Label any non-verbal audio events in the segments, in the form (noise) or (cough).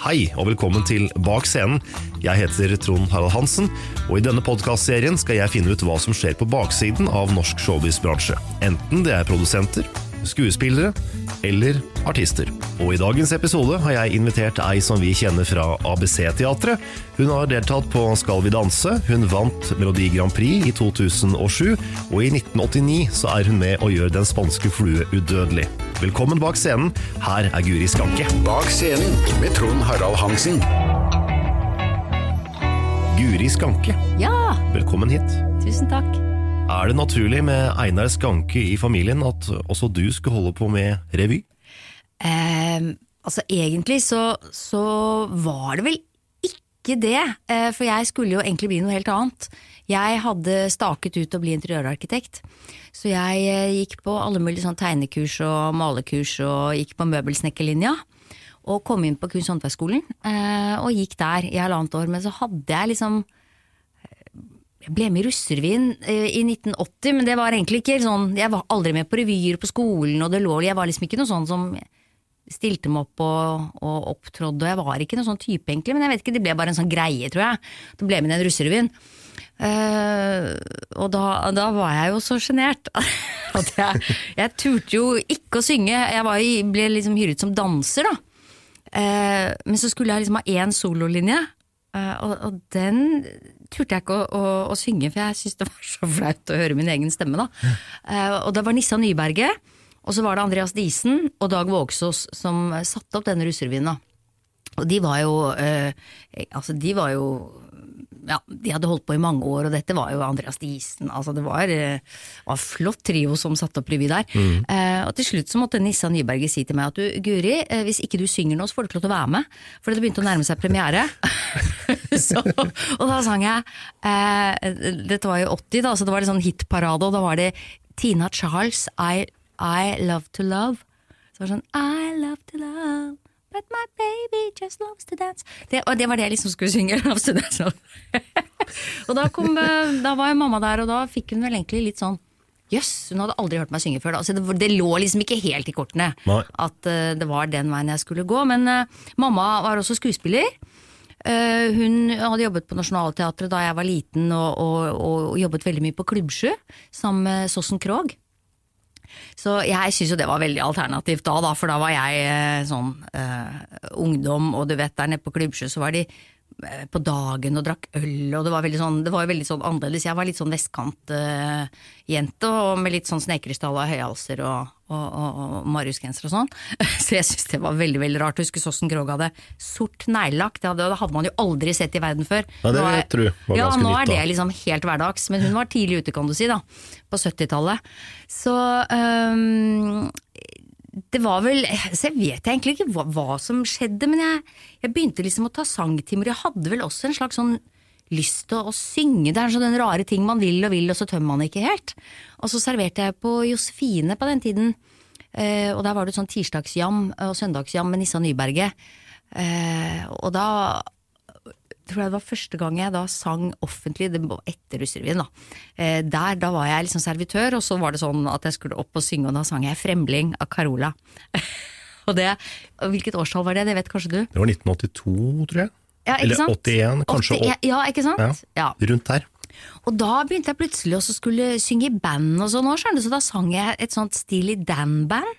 Hei, og velkommen til Bak scenen. Jeg heter Trond Harald Hansen, og i denne podkastserien skal jeg finne ut hva som skjer på baksiden av norsk showbiz-bransje. Enten det er produsenter, skuespillere eller artister. Og i dagens episode har jeg invitert ei som vi kjenner fra ABC-teatret. Hun har deltatt på Skal vi danse, hun vant Melodi Grand Prix i 2007, og i 1989 så er hun med og gjør Den spanske flue udødelig. Velkommen bak scenen, her er Guri Skanke. Bak scenen med Trond Harald Hansen. Guri Skanke, Ja, velkommen hit. tusen takk. Er det naturlig med Einar Skanke i familien at også du skulle holde på med revy? Eh, altså egentlig så, så var det vel ikke det, eh, for jeg skulle jo egentlig bli noe helt annet. Jeg hadde staket ut å bli interiørarkitekt, så jeg eh, gikk på alle mulige sånn tegnekurs og malekurs og gikk på møbelsnekkerlinja. Og kom inn på Kunst- og håndverksskolen, eh, og gikk der i halvannet år. Men så hadde jeg liksom jeg ble med i Russerevyen eh, i 1980, men det var egentlig ikke sånn Jeg var aldri med på revyer på skolen, og det lå Jeg var liksom ikke noe sånn som stilte meg opp og, og opptrådde, og jeg var ikke noen sånn type, egentlig, men jeg vet ikke, det ble bare en sånn greie, tror jeg. Det ble med i den Russerevyen. Eh, og da, da var jeg jo så sjenert (laughs) at jeg, jeg turte jo ikke å synge. Jeg i- ble liksom hyret som danser, da. Uh, men så skulle jeg liksom ha én sololinje, uh, og, og den turte jeg ikke å, å, å synge, for jeg syntes det var så flaut å høre min egen stemme. da. Og det var Nissa Nyberget, og så var det Andreas Diesen og Dag Vågsås som satte opp denne russerevyen. da. Og de var jo Altså, de var jo ja, de hadde holdt på i mange år, og dette var jo Andreas Diesen. Altså, det var, eh, var flott trio som satte opp revy der. Eh, og til slutt så måtte Nissa Nyberget si til meg at du, Guri, eh, hvis ikke du synger nå, så får du ikke lov til å være med. For det begynte å nærme seg premiere. (laughs) så, og da sang jeg eh, Dette var jo 80, da, så det var en sånn hitparade, og da var det Tina Charles, I, I Love To Love. Så det var sånn I love to love But my baby just loves to dance. Det, og det var det jeg liksom skulle synge. (laughs) Loves to dance. og da, kom, eh, da var jo mamma der, og da fikk hun vel egentlig litt sånn Jøss, hun hadde aldri hørt meg synge før. Altså, det, det lå liksom ikke helt i kortene Nei. at uh, det var den veien jeg skulle gå. Men uh, mamma var også skuespiller. Uh, hun hadde jobbet på Nationaltheatret da jeg var liten, og, og, og jobbet veldig mye på Klubbsjø sammen med Sossen Krogh. Så jeg syns jo det var veldig alternativt da, da for da var jeg eh, sånn eh, ungdom, og du vet der nede på Klubbsjø så var de på dagen og drakk øl, og det var veldig sånn, det var veldig sånn annerledes. Jeg var litt sånn vestkantjente, og med litt sånn snekrystall og høyhalser og, og, og, og Marius-genser og sånn. (laughs) Så jeg syns det var veldig veldig rart. Husker Sossen Krogh hadde sort neglelakk, det, det hadde man jo aldri sett i verden før. Ja, det jeg tror var ja, nå er det liksom helt hverdags, men hun var tidlig ute, kan du si, da. På 70-tallet. Så øhm, det var vel Så jeg vet egentlig ikke hva, hva som skjedde, men jeg, jeg begynte liksom å ta sangtimer. Jeg hadde vel også en slags sånn lyst til å synge. Det er sånn den rare ting man vil og vil, og så tømmer man ikke helt. Og så serverte jeg på Josefine på den tiden. Eh, og der var det sånn tirsdagsjam og søndagsjam med Nissa Nyberget. Eh, og da tror jeg det var første gang jeg da sang offentlig, det var etter Russerevyen, da. Eh, der, da var jeg liksom servitør, og så var det sånn at jeg skulle opp og synge, og da sang jeg 'Fremling' av Carola. (laughs) og det, hvilket årstall var det, det vet kanskje du? Det var 1982, tror jeg. Ja, ikke Eller 81, kanskje. 80, ja, ikke sant? Ja. Rundt der. Og da begynte jeg plutselig også skulle synge i band og sånn òg, så da sang jeg et sånt Steely Dan-band.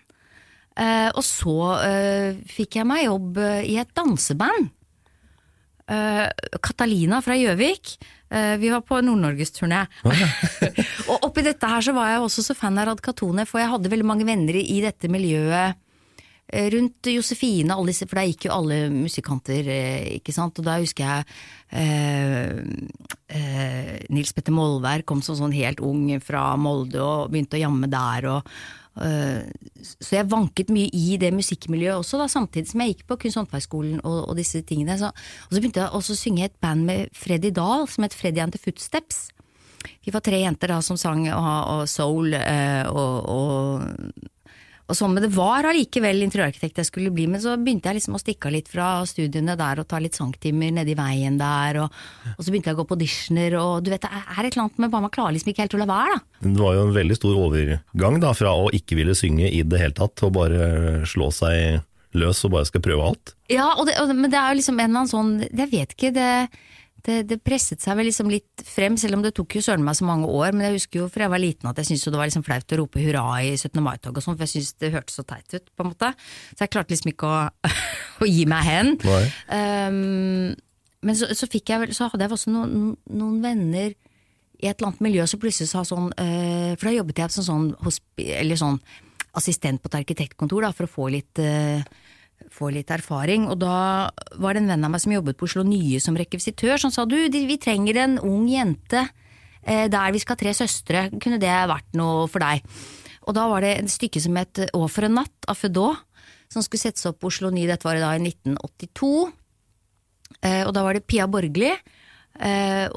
Eh, og så eh, fikk jeg meg jobb eh, i et danseband. Eh, Catalina fra Gjøvik. Eh, vi var på Nord-Norgesturné. (laughs) og oppi dette her så var jeg også så fan av Radkatone, for jeg hadde veldig mange venner i dette miljøet eh, rundt Josefine, disse, for der gikk jo alle musikanter, ikke sant. Og da husker jeg eh, eh, Nils Petter Molvær kom som sånn helt ung fra Molde og begynte å jamme der. og så jeg vanket mye i det musikkmiljøet også, da, samtidig som jeg gikk på Kunst- og håndverksskolen og, og disse tingene. Så, og så begynte jeg også å synge i et band med Freddy Dahl, som het Freddy and the Footsteps. Vi var tre jenter da som sang og, og soul eh, og, og og sånn, Men det var allikevel interiørarkitekt jeg skulle bli, men så begynte jeg liksom å stikke av litt fra studiene der og ta litt sangtimer nedi veien der, og, og så begynte jeg å gå på auditioner, og du vet, det er et eller annet med bare man klarer liksom ikke helt å la være, da. Det var jo en veldig stor overgang da, fra å ikke ville synge i det hele tatt, og bare slå seg løs og bare skal prøve alt. Ja, og det, og, men det er jo liksom en eller annen sånn, jeg vet ikke, det, det, det presset seg vel liksom litt frem, selv om det tok jo søren meg så mange år, men jeg husker jo fra jeg var liten at jeg syntes jo det var liksom flaut å rope hurra i 17. mai-tog og sånn, for jeg syntes det hørtes så teit ut, på en måte. Så jeg klarte liksom ikke å, (laughs) å gi meg hen. Um, men så, så fikk jeg vel, så hadde jeg også noen, noen venner i et eller annet miljø som plutselig sa sånn, uh, for da jobbet jeg som sånn, sånn, sånn assistent på et arkitektkontor da, for å få litt, eh, få litt erfaring. Og da var det en venn av meg som jobbet på Oslo Nye som rekvisitør, som sa du, vi trenger en ung jente eh, der vi skal ha tre søstre, kunne det vært noe for deg? Og da var det et stykke som het Å for en natt av Fedot, som skulle settes opp på Oslo Nye, dette var da i 1982. Eh, og da var det Pia Borgli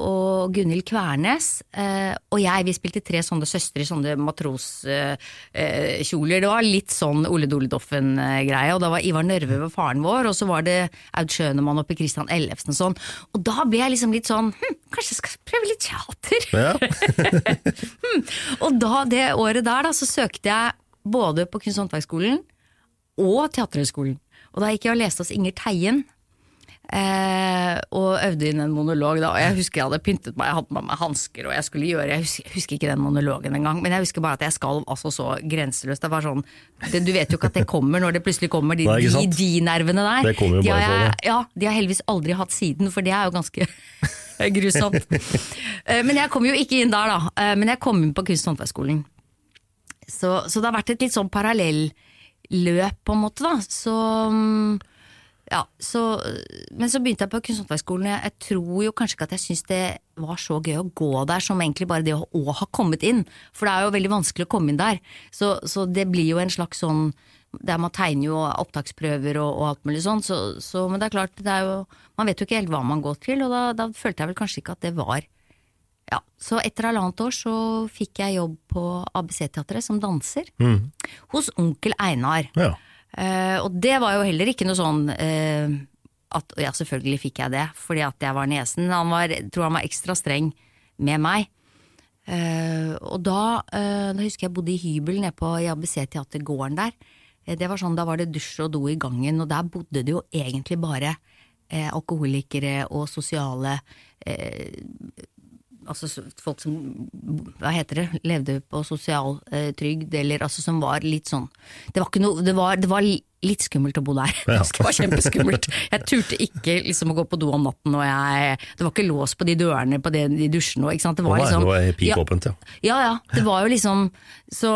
og Gunhild Kvernes eh, og jeg. Vi spilte tre sånne søstre i sånne matroskjoler. Eh, det var litt sånn Ole Dole Doffen-greie. Og da var Ivar Nørve var faren vår, og så var det Aud Schønemann oppe i Christian Ellefsen og sånn. Og da ble jeg liksom litt sånn hm, kanskje jeg skal prøve litt teater? Ja. (laughs) Og da, det året der, da, så søkte jeg både på Kunst- og håndverksskolen og Teaterhøgskolen. Og da gikk jeg og leste hos Inger Teien. Eh, og øvde inn en monolog da, og jeg husker jeg hadde pyntet meg, jeg hadde med meg hansker, og jeg skulle gjøre Jeg husker, jeg husker ikke den monologen engang, men jeg husker bare at jeg skalv altså så grenseløst. Det var sånn det, Du vet jo ikke at det kommer når det plutselig kommer, de, Nei, de, de nervene der. Det kommer jo de bare har jeg, det. ja, de har heldigvis aldri hatt siden, for det er jo ganske (laughs) grusomt. Eh, men jeg kom jo ikke inn der, da. Eh, Men jeg kom inn på Kunst- og håndverksskolen. Så, så det har vært et litt sånn parallelløp, på en måte, da. Så mm, ja, så, men så begynte jeg på Kunsthåndverksskolen, og. Jeg, jeg tror jo kanskje ikke at jeg syns det var så gøy å gå der som egentlig bare det å, å ha kommet inn. For det er jo veldig vanskelig å komme inn der. Så, så det blir jo en slags sånn der man tegner jo opptaksprøver og, og alt mulig sånn. Så, så, men det er klart, det er jo, man vet jo ikke helt hva man går til, og da, da følte jeg vel kanskje ikke at det var ja, Så etter halvannet år så fikk jeg jobb på ABC-teatret som danser. Hos onkel Einar. ja. Eh, og det var jo heller ikke noe sånn eh, at Ja, selvfølgelig fikk jeg det, fordi at jeg var nesen. Han var, tror han var ekstra streng med meg. Eh, og da, da husker jeg bodde i hybel nede på ABC-teatergården der. Det var sånn, Da var det dusj og do i gangen, og der bodde det jo egentlig bare eh, alkoholikere og sosiale eh, Altså folk som hva heter det, levde på sosialtrygd, eh, eller altså som var litt sånn Det var, ikke noe, det var, det var litt skummelt å bo der. Ja. (laughs) Det var kjempeskummelt. Jeg turte ikke liksom å gå på do om natten, og jeg, det var ikke lås på de dørene på de, de dusjene. ikke sant? Det var liksom, det var ja, ja. ja det var jo liksom Så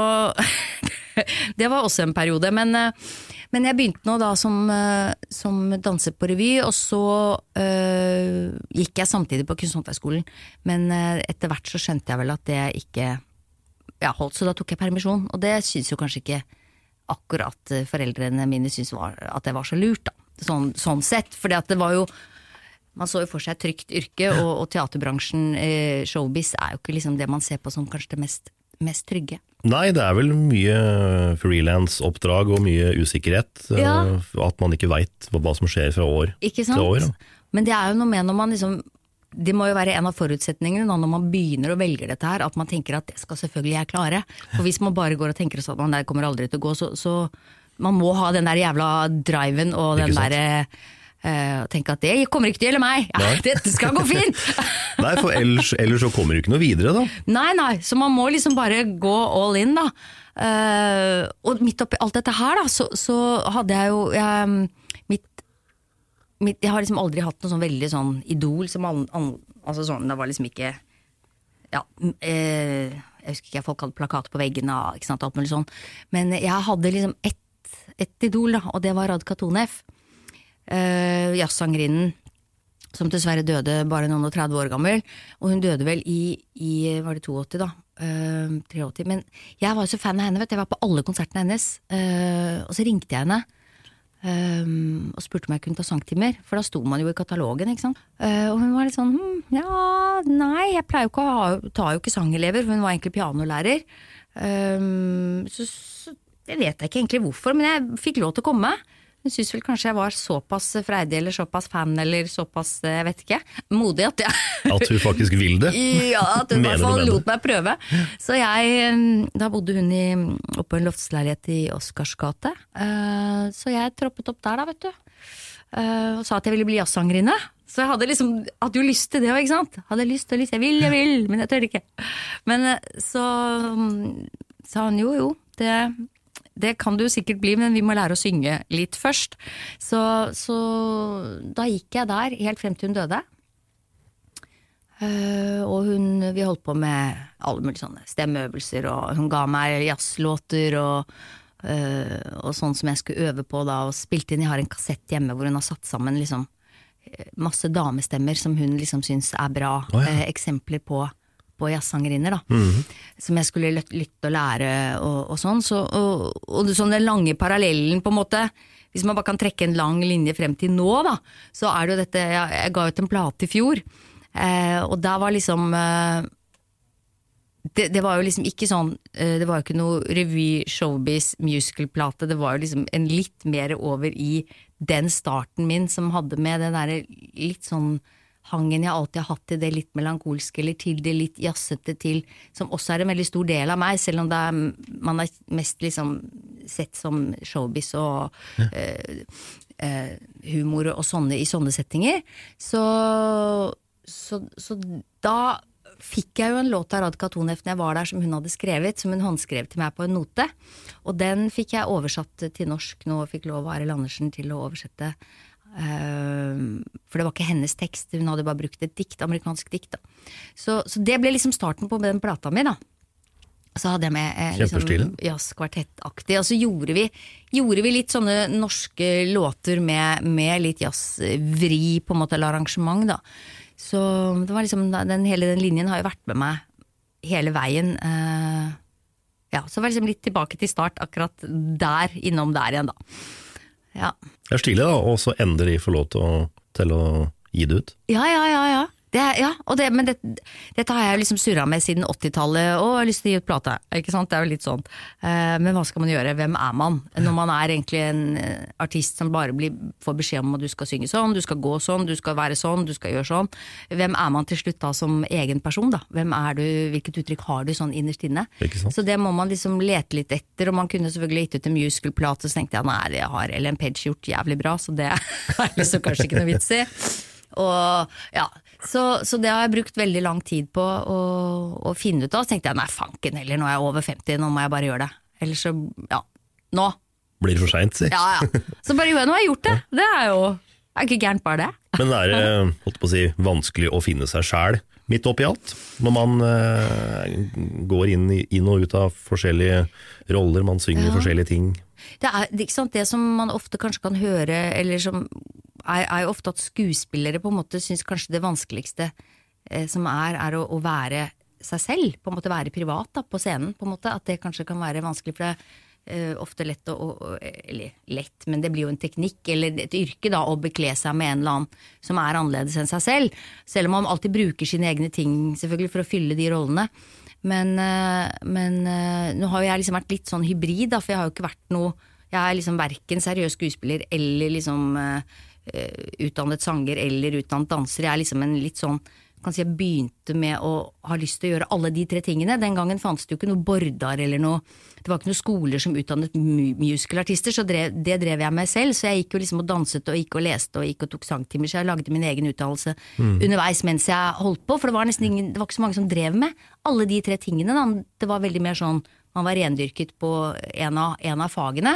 (laughs) det var også en periode. Men, eh, men jeg begynte nå da som, eh, som danser på revy, og så øh, gikk jeg samtidig på Kunsthåndverkskolen. Men etter hvert så skjønte jeg vel at det ikke ja, holdt, så da tok jeg permisjon. Og det syns jo kanskje ikke akkurat eh, foreldrene mine syntes at det var så lurt, da. Sånn, sånn sett. For det var jo man så jo for seg et trygt yrke, og, og teaterbransjen, eh, showbiz, er jo ikke liksom det man ser på som kanskje det mest, mest trygge. Nei, det er vel mye frilansoppdrag og mye usikkerhet. eh, Ja. At man ikke veit hva som skjer fra år til år. da. Men det er jo noe med når man liksom Det må jo være en av forutsetningene når man begynner å velge dette her, at man tenker at det skal selvfølgelig jeg klare. For hvis man bare går og tenker sånn at det kommer aldri til å gå, så, så man må ha den der jævla driven og den derre eh, tenke at det kommer ikke til å gjelde meg, ja, (laughs) dette skal gå fint! (laughs) Nei, for ellers, ellers så kommer du ikke noe videre, da. Nei, nei, så man må liksom bare gå all in, da. Uh, og midt oppi alt dette her, da, så, så hadde jeg jo jeg, Jeg har liksom aldri hatt noe sånn veldig sånn idol som an, an, Altså sånn, det var liksom ikke Ja, eh, jeg husker ikke, folk hadde plakater på veggene og ikke sant, alt mulig sånn. Men jeg hadde liksom ett, ett idol, da, og det var Radka Tonef. Eh, Jazzsangerinnen som dessverre døde bare noen og 30 år gammel. Og hun døde vel i, i var det 82, da. Eh, 83. Men jeg var jo så fan av henne, vet du. Jeg var på alle konsertene hennes. Eh, og så ringte jeg henne. Eh, og spurte om jeg kunne ta sangtimer, for da sto man jo i katalogen. ikke sant? Uh, og hun var litt sånn hm, ja, nei, jeg pleier jo ikke å ha, tar jo ikke sangelever, for hun var egentlig pianolærer. Um, så, så jeg vet ikke egentlig hvorfor, men jeg fikk lov til å komme. Hun syns vel kanskje jeg var såpass freidig eller såpass fan eller såpass, jeg vet ikke, modig at jeg At hun faktisk vil det. (laughs) ja, at hun i hvert fall lot meg prøve. Så jeg eh, Da bodde hun i, oppe på en loftsleilighet i Oscars gate. Eh, Så jeg troppet opp der, da, vet du. Eh, Og sa at jeg ville bli jazzsangerinne. Så jeg hadde liksom Hadde jo lyst til det òg, ikke sant. Hadde lyst og lyst. Jeg vil, jeg vil, men jeg tør ikke. Men eh, så mm, sa han jo, jo, det det kan du sikkert bli, men vi må lære å synge litt først. Så, så da gikk jeg der helt frem til hun døde. Uh, og hun, vi holdt på med alle mulige sånne stemmeøvelser, og hun ga meg jazzlåter og, uh, og sånn som jeg skulle øve på da, og spilte inn. Jeg har en kassett hjemme hvor hun har satt sammen liksom eh, masse damestemmer som hun liksom syns er bra. Oh, ja. uh, eksempler på, på jazzsangerinner, da. Som jeg skulle lytte og lære og, og sånn. Så, og, og sånn den lange parallellen, på en måte. Hvis man bare kan trekke en lang linje frem til nå, da, så er det jo dette Jeg, jeg ga ut en plate i fjor, eh, og der var liksom eh, det, det var jo liksom ikke sånn eh, Det var jo ikke noe revy, showbiz, musical-plate. Det var jo liksom en litt mer over i den starten min som hadde med det derre litt sånn hangen jeg alltid har hatt til det litt melankolske, eller til det litt jazzete til, som også er en veldig stor del av meg, selv om er, man er mest liksom sett som showbiz og eh, eh, humor og sånne i sånne settinger. Så, så, så da fikk jeg jo en låt av Radka Tonef når jeg var der som hun hadde skrevet, som hun håndskrev til meg på en note. Og den fikk jeg oversatt til norsk nå, og fikk lov av Arild Andersen til å oversette. Eh, for det var ikke hennes tekst, hun hadde bare brukt et dikt, amerikansk dikt. Da. Så, så det ble liksom starten på den plata mi, da. Så hadde jeg med eh, liksom, jazzkvartettaktig. Og så gjorde vi, gjorde vi litt sånne norske låter med, med litt jazzvri, på en måte, eller arrangement, da. Så det var liksom, den, hele den linjen har jo vært med meg hele veien. eh, ja, så var det liksom litt tilbake til start, akkurat der, innom der igjen, da. Ja. Det er stilig, da, og så endelig få lov til å, til å gi det ut. Ja, ja, ja, ja. Det, ja, det, men det, dette har jeg liksom surra med siden 80-tallet, og har lyst til å gi ut plate. Ikke sant? Det er jo litt sånn. Eh, men hva skal man gjøre? Hvem er man? Når man er egentlig en eh, artist som bare blir, får beskjed om at du skal synge sånn, du skal gå sånn, du skal være sånn, du skal gjøre sånn. Hvem er man til slutt da som egen person, da? Hvem er du, hvilket uttrykk har du sånn innerst inne? Så det må man liksom lete litt etter, og man kunne selvfølgelig gitt ut en musical-plate, så tenkte jeg nei, det har Ellen Page gjort jævlig bra, så det (laughs) er liksom kanskje ikke noe vits i. Og ja, så, så det har jeg brukt veldig lang tid på å, å finne ut av. Så tenkte jeg nei, fanken heller, nå er jeg over 50, nå må jeg bare gjøre det. Eller så, ja, nå. Blir det for seint, si. Ja, ja. Så bare jeg, nå har jeg gjort det. Det er jo er ikke gærent, bare det. Men det er det holdt på å si, vanskelig å finne seg sjæl midt oppi alt? Når man eh, går inn, inn og ut av forskjellige roller, man synger Ja. forskjellige ting. Det er det, ikke sant, det som man ofte kanskje kan høre, eller som er, er jo ofte at skuespillere på en måte syns kanskje det vanskeligste eh, som er, er å, å være seg selv. På en måte være privat da, på scenen. på en måte, At det kanskje kan være vanskelig. For det er eh, ofte lett å, å Eller lett, men det blir jo en teknikk eller et yrke da, å bekle seg med en eller annen som er annerledes enn seg selv. Selv om man alltid bruker sine egne ting selvfølgelig for å fylle de rollene. Men, eh, men eh, nå har jo jeg liksom vært litt sånn hybrid, da, for jeg har jo ikke vært noe Jeg er liksom verken seriøs skuespiller eller liksom eh, utdannet sanger eller utdannet danser. Jeg er liksom en litt sånn kan si Jeg begynte med å ha lyst til å gjøre alle de tre tingene. Den gangen fantes det jo ikke noe Bordar eller noe Det var ikke noen skoler som utdannet mu musicalartister, så drev, det drev jeg med selv. Så jeg gikk jo liksom og danset og gikk og leste og gikk og tok sangtimer, så jeg lagde min egen utdannelse underveis mens jeg holdt på. For det var nesten ingen, det var ikke så mange som drev med alle de tre tingene. Da. Det var veldig mer sånn man var rendyrket på en av, en av fagene.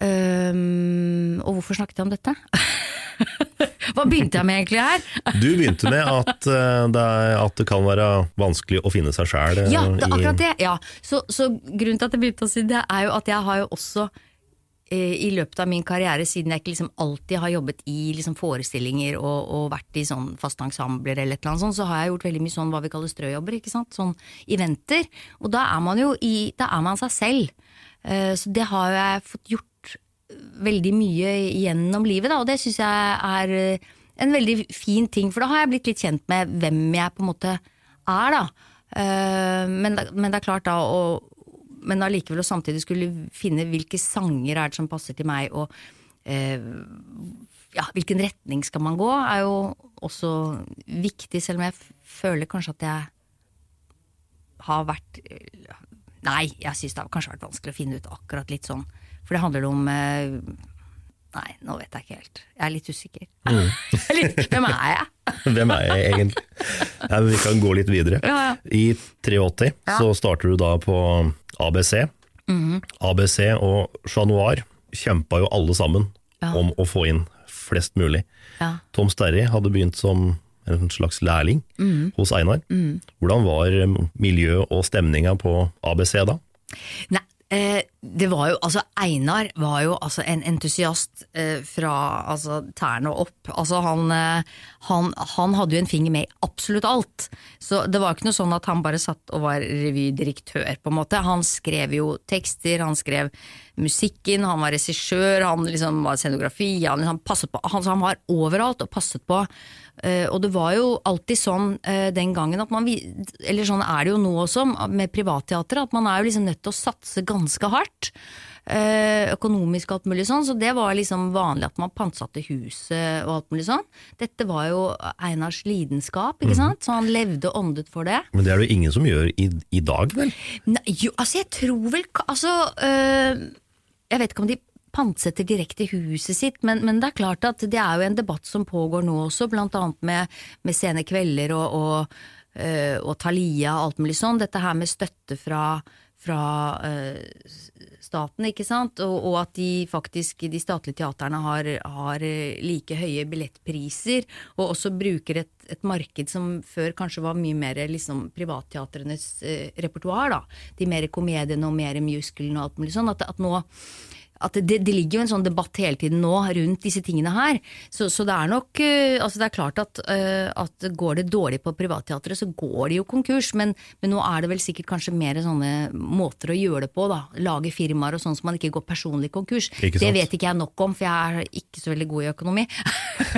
Øhm, og hvorfor snakket jeg om dette? (laughs) Hva begynte jeg med egentlig her? (laughs) Du begynte med at, uh, det, er, at det kan være vanskelig å finne seg sjæl. Ja, det er akkurat det. Ja. Så, så grunnen til at jeg begynte å si det, er jo at jeg har jo også uh, i løpet av min karriere, siden jeg ikke liksom alltid har jobbet i liksom forestillinger og, og vært i sånn faste ensembler eller et eller annet sånt, så har jeg gjort veldig mye sånn hva vi kaller strøjobber, ikke sant. Sånn eventer. Og da er man jo i Da er man seg selv. Eh, så det har jeg fått gjort veldig mye gjennom livet, da, og det syns jeg er eh, en veldig fin ting, for da har jeg blitt litt kjent med hvem jeg på en måte er, da. Eh, Men, men det er klart da å Men allikevel å samtidig skulle finne hvilke sanger er det som passer til meg, og eh, ja, hvilken retning skal man gå, er jo også viktig, selv om jeg føler kanskje at jeg har vært Nei, jeg syns det har kanskje vært vanskelig å finne ut akkurat litt sånn. For det handler om eh, Nei, nå vet jeg ikke helt. Jeg er litt usikker. (laughs) Er litt, hvem er jeg? (laughs) Hvem er jeg egentlig? Nei, vi kan gå litt videre. Ja, ja. I 83 Ja. så starter du da på ABC. Mhm. ABC og Chat Noir kjempa jo alle sammen om å få inn flest mulig. Ja. Tom Sterry hadde begynt som en slags lærling Mhm. hos Einar. Hvordan var miljøet og stemninga på ABC da? Nei, eh, det var jo Altså, Einar var jo altså en entusiast eh, fra altså, tærne og opp. Altså, han, eh, han, han hadde jo en finger med i absolutt alt. Så det var ikke noe sånn at han bare satt og var revydirektør, på en måte. Han skrev jo tekster, han skrev musikken, han var regissør, han liksom var scenografi, han, liksom passet på, han, han var overalt og passet på. Uh, og det var jo alltid sånn uh, den gangen at man Eller sånn er det jo nå også med privatteater, at man er jo liksom nødt til å satse ganske hardt. Eh, økonomisk og alt mulig sånn, så det var liksom vanlig at man pantsatte huset og alt mulig sånn. Dette var jo Einars lidenskap, ikke sant, så han levde og åndet for det. Men det er det jo ingen som gjør i, i dag, vel? Nei, jo, altså jeg tror vel Altså øh, Jeg vet ikke om de pantsetter direkte huset sitt, men, men det er klart at det er jo en debatt som pågår nå også, blant annet med, med Sene kvelder og, og, øh, og Thalia og alt mulig sånn. Dette her med støtte fra, fra uh, staten, ikke sant, og, og at de faktisk, de statlige teaterne har, har øh, like høye billettpriser, og også bruker et, et marked som før kanskje var mye mer liksom privatteatrenes uh, repertoar, da. De mer komediene og mer musicalene og alt mulig sånn. At, at nå at det, det ligger jo en sånn debatt hele tiden nå rundt disse tingene her. Så, så det er nok eh, altså det er klart at, eh, at går det dårlig på privatteatret, så går det jo konkurs. Men, men nå er det vel sikkert kanskje mer sånne måter å gjøre det på. da, Lage firmaer og sånn så man ikke går personlig konkurs. Det vet ikke jeg nok om, for jeg er ikke så veldig god i økonomi.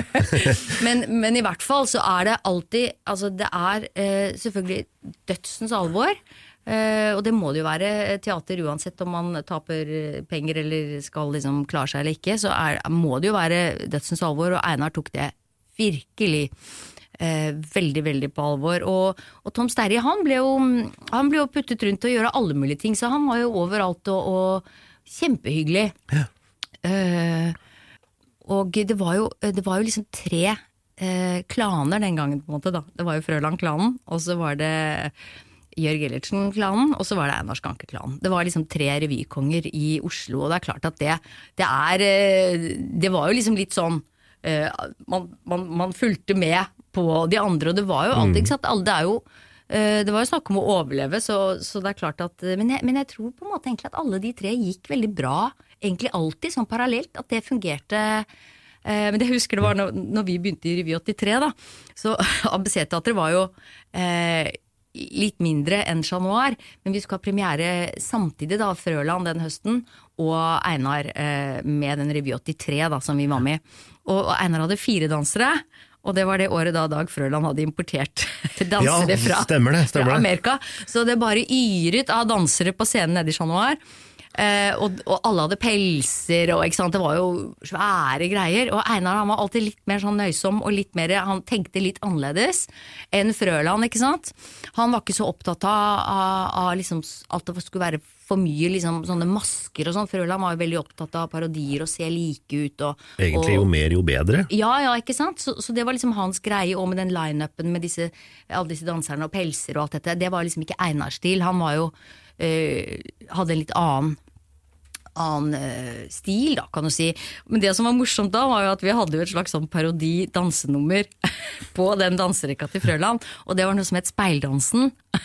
(laughs) men, men i hvert fall så er det alltid Altså det er eh, selvfølgelig dødsens alvor. Eh, og det må det jo være teater uansett om man taper eh, penger eller skal liksom klare seg eller ikke. Så er, må det jo være dødsens alvor, og Einar tok det virkelig eh, veldig, veldig på alvor. Og, og Tom Sterry han ble, jo, han ble jo puttet rundt til å gjøre alle mulige ting, så han var jo overalt og, og kjempehyggelig. Eh, og det var jo, det var jo liksom tre eh, klaner den gangen, på en måte. da. Det var jo Frøland-klanen, og så var det Jørg Ellertsen-klanen, og så var det Einar Skanke-klanen. Det var liksom tre revykonger i Oslo, og det er klart at det, det er eh, Det var jo liksom litt sånn eh, man, man, man fulgte med på de andre, og det var jo alltid, ikke sant. Alle, det er jo eh, det var jo snakk om å overleve, så, så det er klart at men jeg, men jeg tror på en måte egentlig at alle de tre gikk veldig bra, egentlig alltid, sånn parallelt. At det fungerte. Eh, Men jeg husker det var når, når vi begynte i Revy 83, da. Så (laughs) ABC-teatret var jo eh, litt mindre enn Chat Noir, men vi skal ha premiere samtidig, da, Frøland den høsten, og Einar eh, med den Revy 83 da, som vi var med i. Og, og Einar hadde fire dansere. Og det var det året da Dag Frøland hadde importert (laughs) dansere Ja, fra, stemmer det, stemmer fra. Amerika. Så det bare yret av dansere på scenen nede i Chat Noir. Eh, og, og alle hadde pelser, og det var jo svære greier. Og Einar han var alltid litt mer sånn nøysom, og litt mer, han tenkte litt annerledes enn Frøland. ikke sant? Han var ikke så opptatt av, av, av liksom, at det skulle være for mye liksom, sånne masker og sånn. Frøland var jo veldig opptatt av parodier og se like ut. Og, Egentlig og, jo mer, jo bedre. ja, ja, ikke sant? Så, så det var liksom hans greie, og med den lineupen med disse, alle disse danserne og pelser og alt dette. Det var liksom ikke Einars stil. Han var jo eh, Hadde en litt annen annen eh, stil, da, kan du si. Men det som var morsomt da, var jo at vi hadde jo et slags sånn parodi-dansenummer (laughs) på den danserekka til Frøland, og det var noe som het Speildansen. (laughs)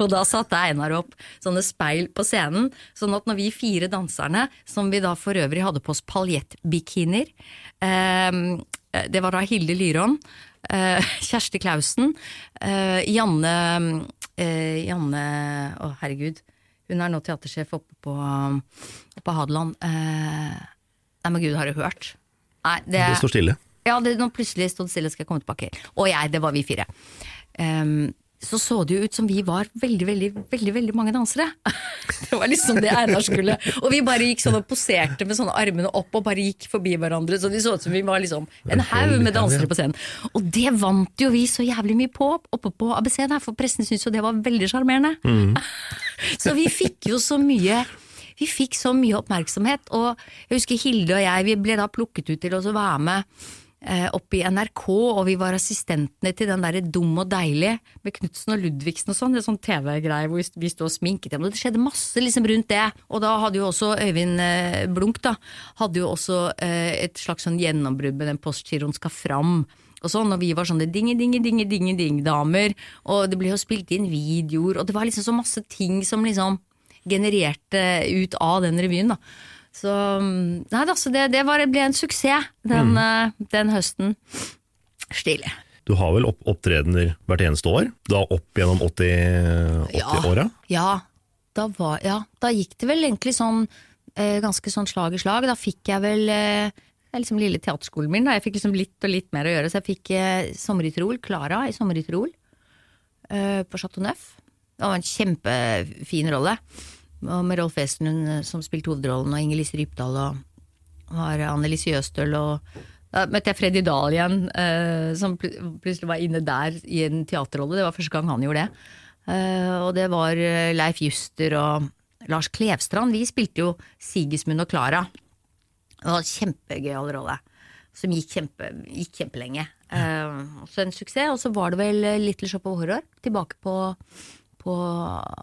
Og da satte Einar opp sånne speil på scenen, sånn at når vi fire danserne, som vi da for øvrig hadde på oss paljettbikinier eh, Det var da Hilde Lyron, eh, (laughs) Kjersti Klausen, eh, Janne Janne Å, herregud. Hun er nå teatersjef oppe på, oppe på Hadeland. Eh, nei, men gud, har du hørt? Nei, det, Det står stille. ja, det, nå plutselig stod det stille, skal jeg komme tilbake. Og jeg, det var vi fire. Ehm, så så det jo ut som vi var veldig, veldig, veldig veldig mange dansere. (laughs) Det var liksom det Einar skulle. Og vi bare gikk sånn og poserte med sånne armene opp og bare gikk forbi hverandre. Så det så ut som vi var liksom en haug med dansere på scenen. Og det vant jo vi så jævlig mye på oppe på ABC der, for pressen syntes jo det var veldig sjarmerende. (laughs) Så vi fikk jo så mye vi fikk så mye oppmerksomhet, og jeg husker Hilde og jeg, vi ble da plukket ut til å være med eh, opp i NRK, og vi var assistentene til den derre Dum og deilig med Knutsen og Ludvigsen og sånn, det er sånn TV-greie hvor vi- vi sto og sminket dem, og det skjedde masse liksom rundt det. Og da hadde jo også Øyvind eh, Blunk, da, hadde jo også eh, et slags sånn gjennombrudd med den postgiroen skal fram. Og sånn, og vi var sånne dinge, dinge, dinge, dinge, ding-damer, og det ble jo spilt inn videoer, og det var liksom så masse ting som liksom genererte ut av den revyen, da. Så Nei da, så det, det var, ble en suksess den, mm. den høsten. Stilig. Du har vel opp opptredener hvert eneste år? Da opp gjennom 80 80-åra? Ja, da var, ja, da gikk det vel egentlig sånn eh, ganske sånn slag i slag. Da fikk jeg vel eh, det er liksom lille teaterskolen min. Da. Jeg fikk liksom litt og litt mer å gjøre. Så jeg fikk eh, Sommer i Tirol, Klara i Sommer i Tirol eh, på Chateau Neuf. Det var en kjempefin rolle. Og med Rolf Wesenlund eh, som spilte hovedrollen, og Inger-Lise Rypdal og var Annelise Jøstøl og da møtte jeg Freddy Dahl igjen, eh, som pl plutselig var inne der i en teaterrolle. Det var første gang han gjorde det. Eh, og det var eh, Leif Juster og Lars Klevstrand. Vi spilte jo Sigismund og Klara. Det var en kjempegøyal rolle. Som gikk, kjempe, gikk kjempelenge. Eh, så en suksess. Og så var det vel Little Shop of Horror tilbake på, på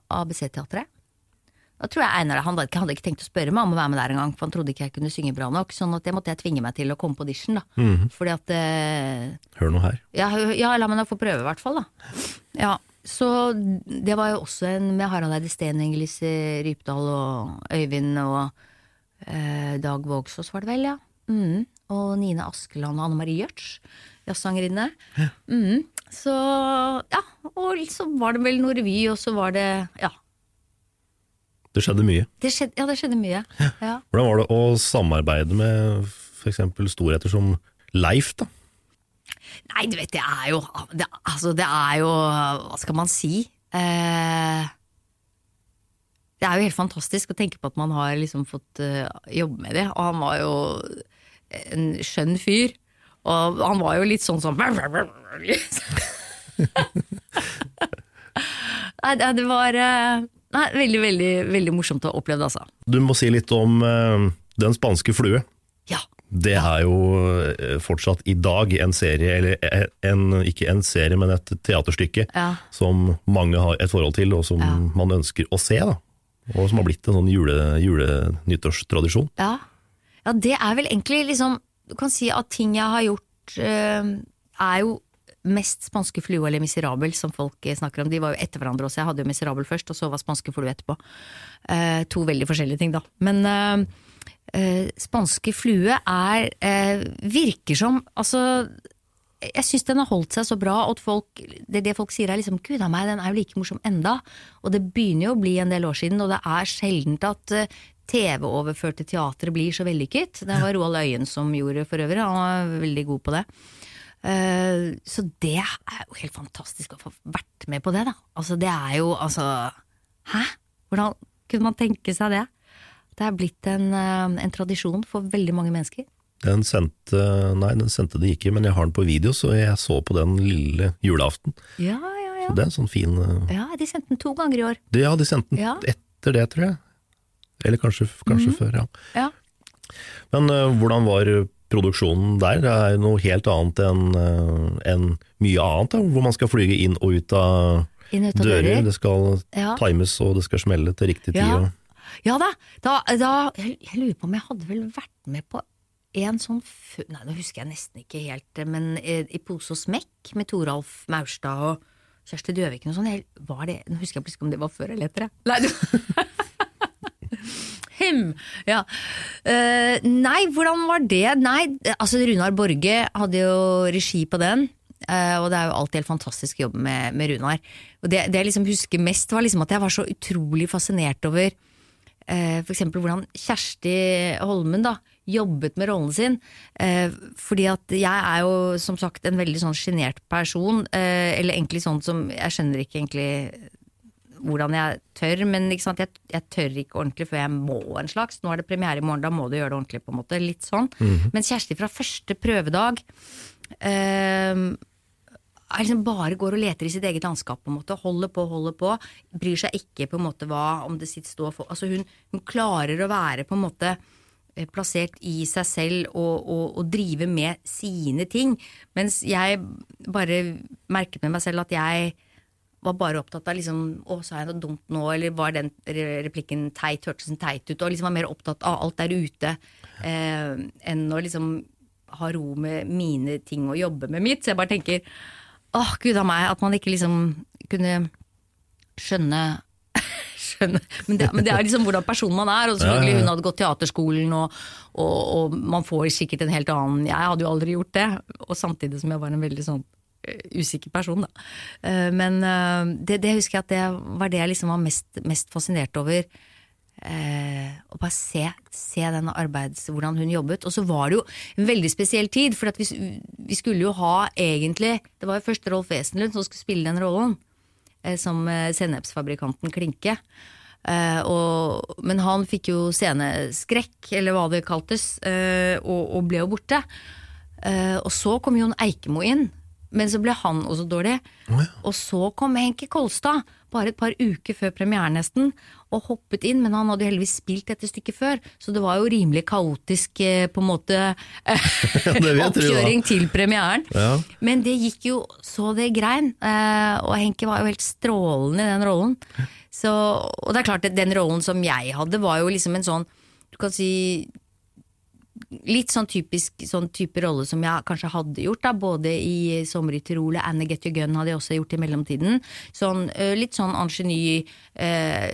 ABC-teatret. Da tror jeg Einar han hadde ikke, tenkt å spørre meg om å være med der engang, for han trodde ikke jeg kunne synge bra nok. Sånn at det måtte jeg tvinge meg til å komme på audition, da. Fordi at eh, Hør nå her. ja, ja, la meg da få prøve, i hvert fall. da. Ja, Så det var jo også en med Harald Eide Steen, Inger-Lise Rypdal og Øyvind og eh, Dag Vågsås var det vel, ja. Mm. Og Nine Askeland og Anne Marie Gjørts, jazzsangerinne. Mm. Så ja, og så var det vel noe revy, og så var det ja. Det skjedde mye. Det skjedde, ja, det skjedde mye. Ja. Hvordan var det å samarbeide med f.eks. storheter som Leif, da? Nei, du vet, det er jo det, Altså, det er jo Hva skal man si? Eh, det er jo helt fantastisk å tenke på at man har liksom fått uh, jobbe med det. Og han var jo en skjønn fyr. Og han var jo litt sånn som (laughs) Nei, det var eh, nei, veldig, veldig, veldig morsomt å oppleve det, altså. Du må si litt om uh, Den spanske flue. Ja. Det er jo eh, fortsatt i dag en serie, eller eh, en, ikke en serie, men et teaterstykke Ja. som mange har et forhold til, og som Ja. man ønsker å se. da. Og som har blitt en sånn jule, julenyttårstradisjon. Ja. ja, det er vel egentlig liksom Du kan si at ting jeg har gjort, er jo mest Spanske flue eller Miserabel, som folk eh, snakker om. De var jo etter hverandre også. Jeg hadde jo Miserabel først, og så var Spanske flue etterpå. Eh, to veldig forskjellige ting, da. Men eh, eh, Spanske flue er eh, Virker som Altså jeg syns den har holdt seg så bra, og folk, det, det folk sier er liksom Gud a meg, den er jo like morsom enda. Og det begynner jo å bli en del år siden, og det er sjeldent at uh, TV-overførte teater blir så vellykket. Det var Roald Øyen som gjorde for øvrig, han var veldig god på det. Eh, så det er jo helt fantastisk å få vært med på det, da. Altså det er jo altså Hæ? Hvordan kunne man tenke seg det? Det er blitt en, eh, en tradisjon for veldig mange mennesker. Den sendte, nei, den sendte de ikke, men jeg har den på video, så jeg så på den lille julaften. Ja, ja, ja. Så det er en sånn fin eh, Ja, de sendte den to ganger i år. De, Ja, de sendte den Ja. etter det, tror jeg. Eller kanskje, kanskje før, ja. Ja. Men uh, hvordan var produksjonen der? Er noe helt annet enn en mye annet, da, hvor man skal flyge inn og ut av Inn ut av dører. dører. Det skal Ja. times, og det skal smelle til riktig tid. Ja. Ja da, da, da jeg, lurer på om jeg hadde vel vært med på en sånn Nei, nå husker jeg nesten ikke helt, men eh, i Pose og smekk med Toralf Maurstad og Kjersti Døviken og sånn. Nå husker jeg plutselig om det var før eller etter. jeg. Nei, du (laughs) Him! Ja. Uh, nei, hvordan var det? Nei, altså Runar Borge hadde jo regi på den. Uh, og det er jo alltid helt fantastisk jobb med, med Runar. Og det, det jeg liksom husker mest, var liksom at jeg var så utrolig fascinert over uh, for eksempel hvordan Kjersti Holmen da jobbet med rollen sin. Uh, fordi at jeg er jo som sagt en veldig sånn sjenert person. Uh, eller egentlig sånn som Jeg skjønner ikke egentlig hvordan jeg tør, men liksom? Jeg, jeg tør ikke ordentlig før jeg må en slags. Nå er det premiere i morgen, da må du gjøre det ordentlig, på en måte. Litt sånn. Men Kjersti fra første prøvedag eh, liksom bare går og leter i sitt eget landskap, på en måte. Holder på, holder på. Bryr seg ikke på en måte hva om det sitter stå for Altså hun, hun klarer å være på en måte eh, plassert i seg selv og, og, og drive med sine ting. Mens jeg bare merket med meg selv at jeg var bare opptatt av liksom, å, sa jeg noe dumt nå, eller var den replikken teit, hørtes den teit ut, og liksom var mer opptatt av alt der ute eh, enn å liksom ha ro med mine ting og jobbe med mitt. Så jeg bare tenker åh, gud a meg, at man ikke liksom kunne skjønne (laughs) skjønne. Men det, men det er liksom hvordan personen man er. Og selvfølgelig. Hun hadde gått teaterskolen, og, og, og man får sikkert en helt annen Jeg hadde jo aldri gjort det, og samtidig som jeg var en veldig sånn usikker person, da. Eh, Men eh, det, det husker jeg at det var det jeg liksom var mest, mest fascinert over. Eh, å bare se, se den arbeids, hvordan hun jobbet. Og så var det jo en veldig spesiell tid, for vi, vi skulle jo ha egentlig Det var jo først Rolf Wesenlund som skulle spille den rollen eh, som eh, sennepsfabrikanten Klinke. Eh, og, men han fikk jo sceneskrekk, eller hva det kaltes, eh, og, og ble jo borte. Eh, og så kom Jon Eikemo inn, men så ble han også dårlig. Og så kom Henke Kolstad, bare et par uker før premieren nesten, og hoppet inn, men han hadde jo heldigvis spilt dette stykket før, så det var jo rimelig kaotisk eh, på en måte (laughs) ja. oppkjøring til premieren. Ja. Men det gikk jo så det grein, eh, og Henke var jo helt strålende i den rollen. Så, og det er klart, at den rollen som jeg hadde, var jo liksom en sånn Du kan si Litt sånn typisk sånn type rolle som jeg kanskje hadde gjort, da, både i 'Sommer i Tirol' og 'Anne Get Your Gun' hadde jeg også gjort i mellomtiden. Sånn, eh, litt sånn ingeny, eh,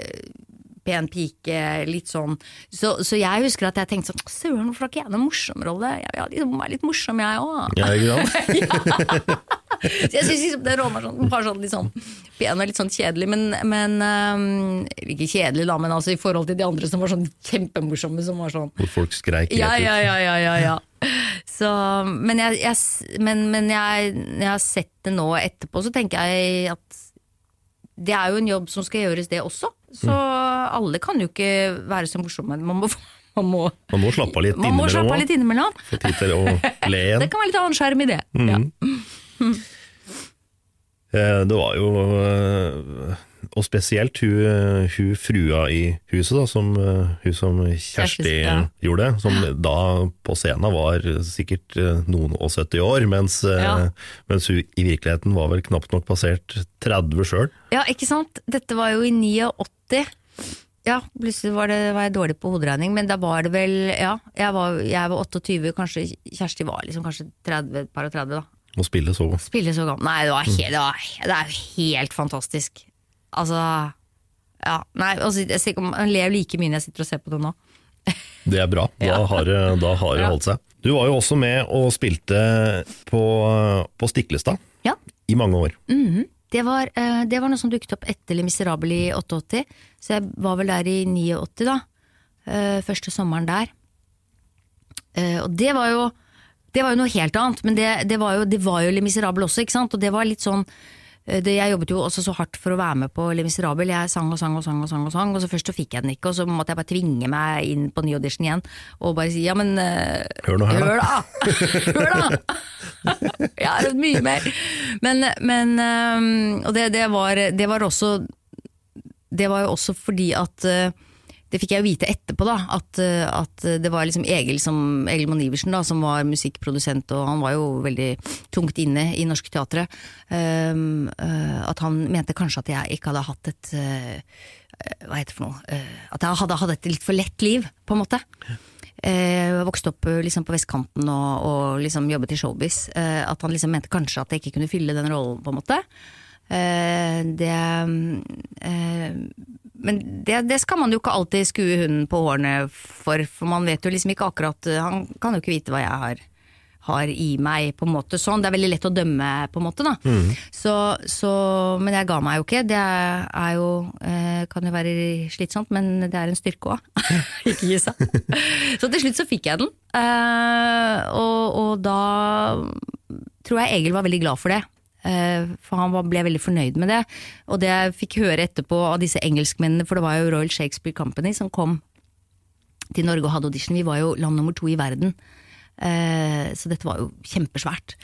pen pike, litt sånn. Så, så jeg husker at jeg tenkte sånn Søren, hvorfor har ikke jeg noen morsom rolle? Jeg vil liksom være litt morsom, jeg òg. Ja, ikke sant? (laughs) Så jeg syns liksom rollen var sånn, var sånn litt sånn pen og litt sånn kjedelig, men, men um, Ikke kjedelig, da, men altså i forhold til de andre som var sånn kjempemorsomme, som var sånn Hvor folk skreik ja, ja, ja, ja, ja, ja. Så, men, jeg, jeg, men, men jeg, jeg har sett det nå etterpå, så tenker jeg at det er jo en jobb som skal gjøres, det også. Så Mm. Alle kan jo ikke være så morsomme. Man må, man må, Man må slappe av litt man må slappe litt innimellom. innimellom. Få tid til å le igjen. (laughs) Det kan være litt annen skjerm i det. Ja. (laughs) Eh, Det var jo eh, Og spesielt hun, hun frua i huset, da, som, eh, hun som Kjersti ja. gjorde, som da på scenen var sikkert noen og 70 år, mens, Ja. mens hun i virkeligheten var vel knapt nok passert 30 sjøl. Ja, ikke sant? Dette var jo i 89. Ja, plutselig var, det, var jeg dårlig på hoderegning, men da var det vel Ja, jeg var, jeg var 28, kanskje Kjersti var liksom kanskje 30, par og 30, da. Og spille så Spille så gammel Nei, det, var helt, det, var, det er jo helt fantastisk. Altså Ja, nei, altså, jeg om ler like mye når jeg sitter og ser på det nå. (laughs) Det er bra, da Ja. har, det- da har det Ja. holdt seg. Du var jo også med og spilte på, på Stiklestad Ja. i mange år. Mhm. det, var, eh, det var noe som dukket opp etter Le Miserable i 88, så jeg var vel der i 89, da. Eh, første sommeren der. Eh, og det var jo det var jo noe helt annet, men det, det, var, jo, det var jo Le Miserable også, ikke sant. Og det var litt sånn eh, det, Jeg jobbet jo også så hardt for å være med på Le Miserable. Jeg sang og sang og sang, og sang, og sang, og så først så fikk jeg den ikke, og så måtte jeg bare tvinge meg inn på ny audition igjen og bare si ja, men uh, Hør nå her, da. Hør da! (laughs) Hør da! Jeg har øvd mye mer. Men, men um, Og det, det, var, det var også Det var jo også fordi at eh, det fikk jeg jo vite etterpå, da, at, eh, at det var liksom Egil, som, Egil Monn Iversen som var musikkprodusent, og han var jo veldig tungt inne i Norsk Teatret. Um, uh, at han mente kanskje at jeg ikke hadde hatt et uh, Hva heter det for noe? Uh, at jeg hadde hatt et litt for lett liv, på en måte. Eh, Jeg vokste opp eh, liksom på vestkanten og, og liksom jobbet i showbiz. Eh, At han liksom mente kanskje at jeg ikke kunne fylle den rollen, på en måte. Eh, Det eh, Men det, det skal man jo ikke alltid skue hunden på hårene for, for man vet jo liksom ikke akkurat Han kan jo ikke vite hva jeg har, har i meg, på en måte sånn. Det er veldig lett å dømme, på en måte, da. Så, så, men jeg ga meg jo ikke. Det er jo eh, Kan jo være slitsomt, men det er en styrke òg. (laughs) ikke gi seg. Så til slutt så fikk jeg den. Eh, og, og da tror jeg Egil var veldig glad for det. Eh, For han ble veldig fornøyd med det. Og det jeg fikk høre etterpå av disse engelskmennene, for det var jo Royal Shakespeare Company som kom til Norge og hadde audition. Vi var jo land nummer to i verden. Eh, Så dette var jo kjempesvært.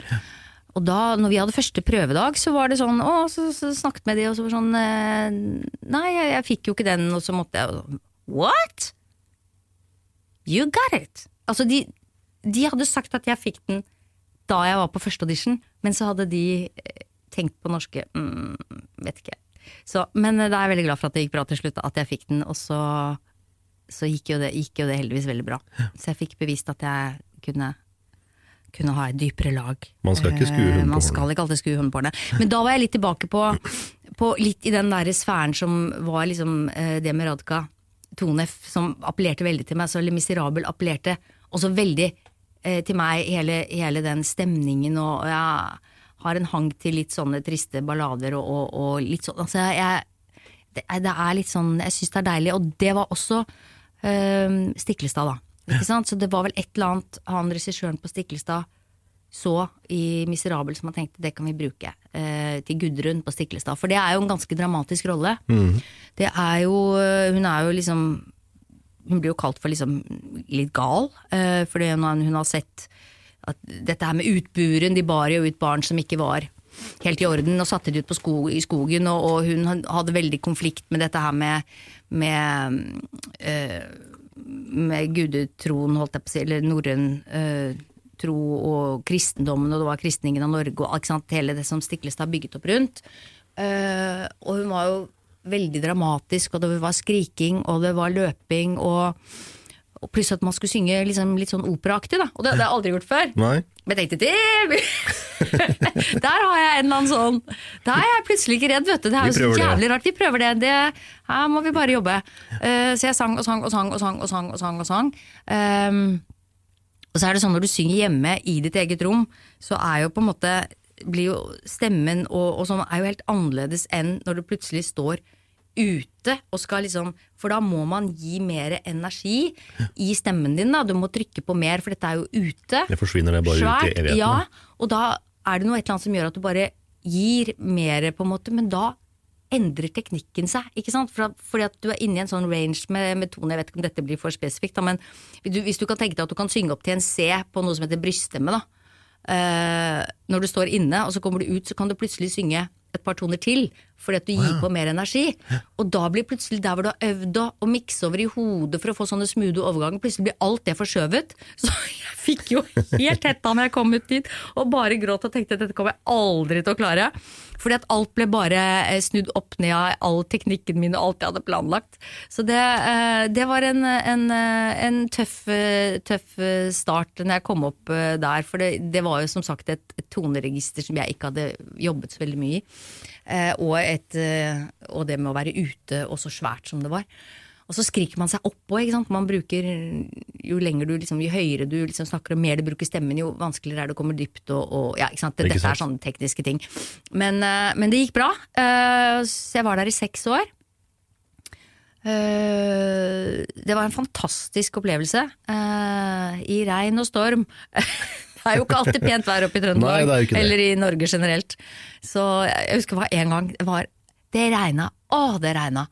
Og da når vi hadde første prøvedag, så var det sånn Å, så, så snakket med de, og så var det sånn eh, Nei, jeg, jeg fikk jo ikke den, og så måtte jeg What? You got it! Altså, de, de hadde sagt at jeg fikk den da jeg var på første audition, men så hadde de eh, tenkt på norske mm, Vet ikke. Så, men eh, da er jeg veldig glad for at det gikk bra til slutt, at jeg fikk den, og så, så gikk, jo det, gikk jo det heldigvis veldig bra. Så jeg fikk bevist at jeg kunne kunne ha et dypere lag. Man skal ikke skue på Eh, Man skal ikke alltid skue hårene. Men da var jeg litt tilbake på, på litt i den der sfæren som var liksom det med Radka Tonef, som appellerte veldig til meg. Så Le Miserable appellerte også veldig eh, til meg, hele, hele den stemningen, og jeg har en hang til litt sånne triste ballader og, og, og litt sånn altså jeg, det, er- det er litt sånn Jeg syns det er deilig, og det var også eh, Stiklestad, da. Ikke sant? Så det var vel et eller annet han regissøren på Stiklestad så i Miserabel som han tenkte det kan vi bruke eh, til Gudrun på Stiklestad. For det er jo en ganske dramatisk rolle. Det er jo Hun er jo liksom Hun blir jo kalt for liksom litt gal, uh, fordi hun, hun har sett at dette her med utburen, de bar jo ut barn som ikke var helt i orden, og satte de ut skog, i skogen, og, og hun hadde veldig konflikt med dette her med, med uh, med gudetroen, holdt jeg på å si, eller norrøn eh, tro og kristendommen, og det var kristningen av Norge og hele det som Stiklestad bygget opp rundt. Eh, og hun var jo veldig dramatisk, og det var skriking, og det var løping, og, og pluss at man skulle synge liksom litt sånn operaaktig, da. Og det hadde jeg aldri gjort før. Nei. Men jeg tenkte det (laughs) Der har jeg en eller annen sånn Da er jeg plutselig ikke redd, vet du. Det er jo så jævlig det. rart. Vi prøver det. det. Her må vi bare jobbe. Uh, så jeg sang og sang og sang og sang og sang. Og sang, og sang. Um, og så er det sånn når du synger hjemme i ditt eget rom, så er jo på en måte blir jo stemmen og, og sånn er jo helt annerledes enn når du plutselig står ute og skal liksom For da må man gi mer energi i stemmen din, da. Du må trykke på mer, for dette er jo ute. Det forsvinner det bare ut i evigheten. Ja, og da er det noe et eller annet som gjør at du bare gir mer, på en måte, men da endrer teknikken seg, ikke sant? For, fordi at du er inne i en sånn range med, med tone, jeg vet ikke om dette blir for spesifikt, da, men hvis du kan tenke deg at du kan synge opp til en C på noe som heter bryststemme, da. Eh, når du står inne, og så kommer du ut, så kan du plutselig synge et par toner til, fordi at du gir på mer energi. Og da blir plutselig der hvor du har øvd å, mikse over i hodet for å få sånne smoothie overganger, plutselig blir alt det forskjøvet. (laughs) Så jeg fikk jo helt hetta når jeg kom ut dit, og bare gråt og tenkte at dette kommer jeg aldri til å klare. Fordi at alt ble bare eh, snudd opp ned av all teknikken min og alt jeg hadde planlagt. Så det, eh, det var en, en, eh, en tøff, tøff start når jeg kom opp der. For det, det var jo som sagt et toneregister som jeg ikke hadde jobbet så veldig mye i. Eh, og, et, eh, og det med å være ute og så svært som det var. Og så skriker man seg oppå. ikke sant? Man bruker, Jo lenger du liksom, jo høyere du liksom snakker og mer du bruker stemmen, jo vanskeligere er det å komme dypt. og, og ja, ikke sant? Ikke Dette sant. er sånne tekniske ting. Men, eh, men det gikk bra. Så jeg var der i seks år. Det var en fantastisk opplevelse. I regn og storm. (laughs) det er jo ikke alltid pent vær oppe i Trøndelag, er eller i Norge generelt. Så jeg husker det en gang det var Det regna. Å, det regna.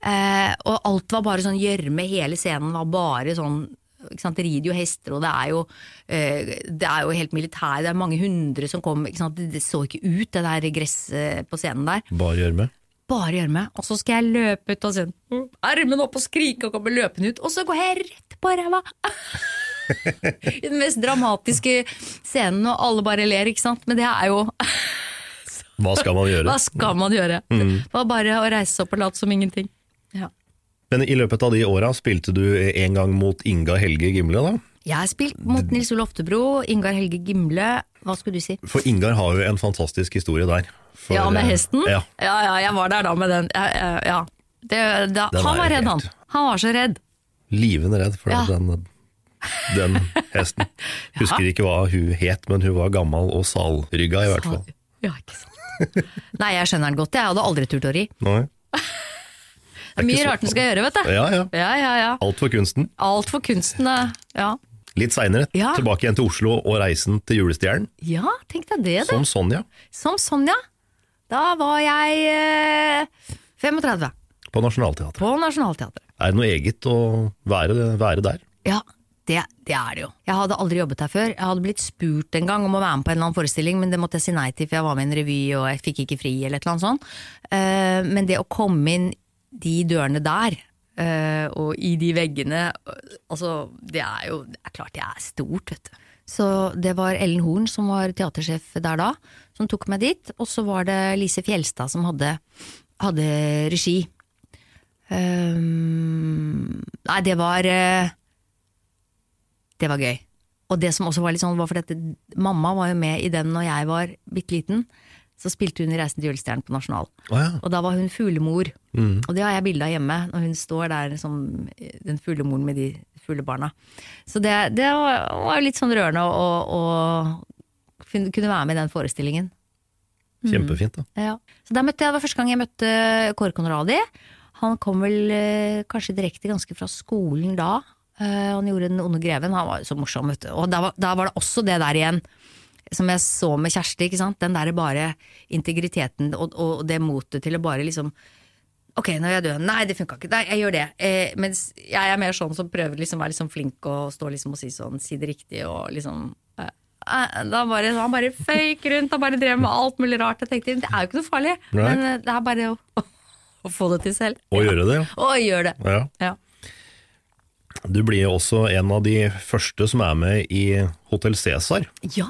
Eh, og alt var bare sånn gjørme. Hele scenen var bare sånn ikke sant? Det rider jo hester, og det er jo, eh, det er jo helt militær. Det er mange hundre som kom. Ikke sant? Det, så ikke ut, det der gresset på scenen der Bare gjørme. bare gjørme, og så skal jeg løpe ut og se armen opp og skrike og komme løpende ut, og så går jeg rett på ræva! (laughs) I den mest dramatiske scenen, og alle bare ler, ikke sant? Men det er jo (laughs) Hva skal man gjøre? Hva skal man gjøre? Det var bare å reise seg opp og late som ingenting. Ja. Men i løpet av de åra spilte du en gang mot Inga Helge Gimle, da? Jeg har spilt mot Nils Ole Oftebro, Ingar Helge Gimle Hva skulle du si? For Ingar har jo en fantastisk historie der. For, ja, med eh, hesten? Ja. ja, ja, jeg var der da med den. Ja, ja. Det, da, Den han var redd, han. Han var så redd. Livende redd for den, den hesten. (laughs) Husker ikke hva hun het, men hun var gammel og salrygga i hvert fall. (laughs) Ja, ikke sant. Nei, jeg skjønner den godt. Jeg hadde aldri turt å ri. Nei. Det er mye rart den skal gjøre, vet du. Ja, ja. Ja, ja, ja. Alt for kunsten. Alt for kunsten, eh, ja. Litt seinere, Ja. tilbake igjen til Oslo og reisen til Julestjernen. Ja, tenk deg det, da. Som Sonja Som Sonja. Da var jeg eh, 35, på Nationaltheatret. på Nationaltheatret. Er det noe eget å være, være der? Ja, det, det er det jo. Jeg hadde aldri jobbet her før. Jeg hadde blitt spurt en gang om å være med på en eller annen forestilling, men det måtte jeg si nei til, for jeg var med i en revy og jeg fikk ikke fri eller et eller annet sånt. Eh, men det å komme inn de dørene der, eh, og i de veggene, altså det er jo det er klart det er stort, vet du. Så det var Ellen Horn som var teatersjef der da, som tok meg dit. Og så var det Lise Fjelstad som hadde, hadde regi. Um, nei, det var eh, Det var gøy. Og det som også var litt sånn, var fordi at mamma var jo med i den når jeg var bitte liten. Så spilte hun i Reisen til julestjernen på Nasjonal. Oh, ja. Og da var hun fuglemor. Og det har jeg bilde av hjemme, når hun står der som den fuglemoren med de fuglebarna. Så det, det var jo litt sånn rørende å, å kunne være med i den forestillingen. Kjempefint, da. Ja. Så der møtte jeg, det var første gang jeg møtte Kåre Conradi. Han kom vel eh, kanskje direkte ganske fra skolen da. Eh, han gjorde Den onde greven. Han var jo så morsom, vet du. Og da var, da var det også det der igjen, som jeg så med Kjersti. ikke sant? Den derre bare integriteten og, og det motet til å bare liksom Ok, nå er jeg død. Nei, det funka ikke. Nei, jeg gjør det. Eh, mens jeg er mer sånn som prøver liksom å være liksom flink og stå liksom og si sånn, si det riktig og liksom eh, eh, da bare, Han bare føyk rundt og bare drev med alt mulig rart. Jeg tenkte det er jo ikke noe farlig, Nei. men det er bare å, (laughs) å få det til selv. Og gjøre det, ja. Og gjøre det. ja. Ja. Du blir jo også en av de første som er med i Hotell Cæsar. ja!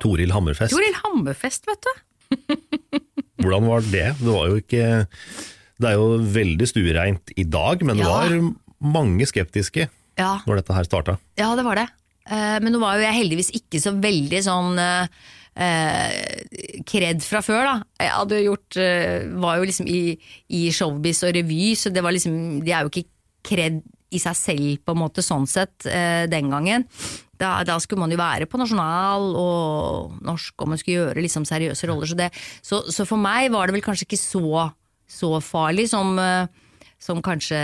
Toril Hammerfest. Toril Hammerfest, vet du. (laughs) Hvordan var det? Det var jo ikke Det er jo veldig stuereint i dag, men det Ja. var mange skeptiske Ja, når dette her starta. ja, det var det. Eh, men nå var jo jeg heldigvis ikke så veldig sånn kred eh, fra før, da. Jeg hadde gjort eh, Var jo liksom i, i showbiz og revy, så det var liksom De er jo ikke kred i seg selv, på en måte, sånn sett, eh, den gangen. Da, da skulle man jo være på nasjonal og norsk, og man skulle gjøre liksom seriøse roller. Så, det, så, så for meg var det vel kanskje ikke så, så farlig som, eh, som kanskje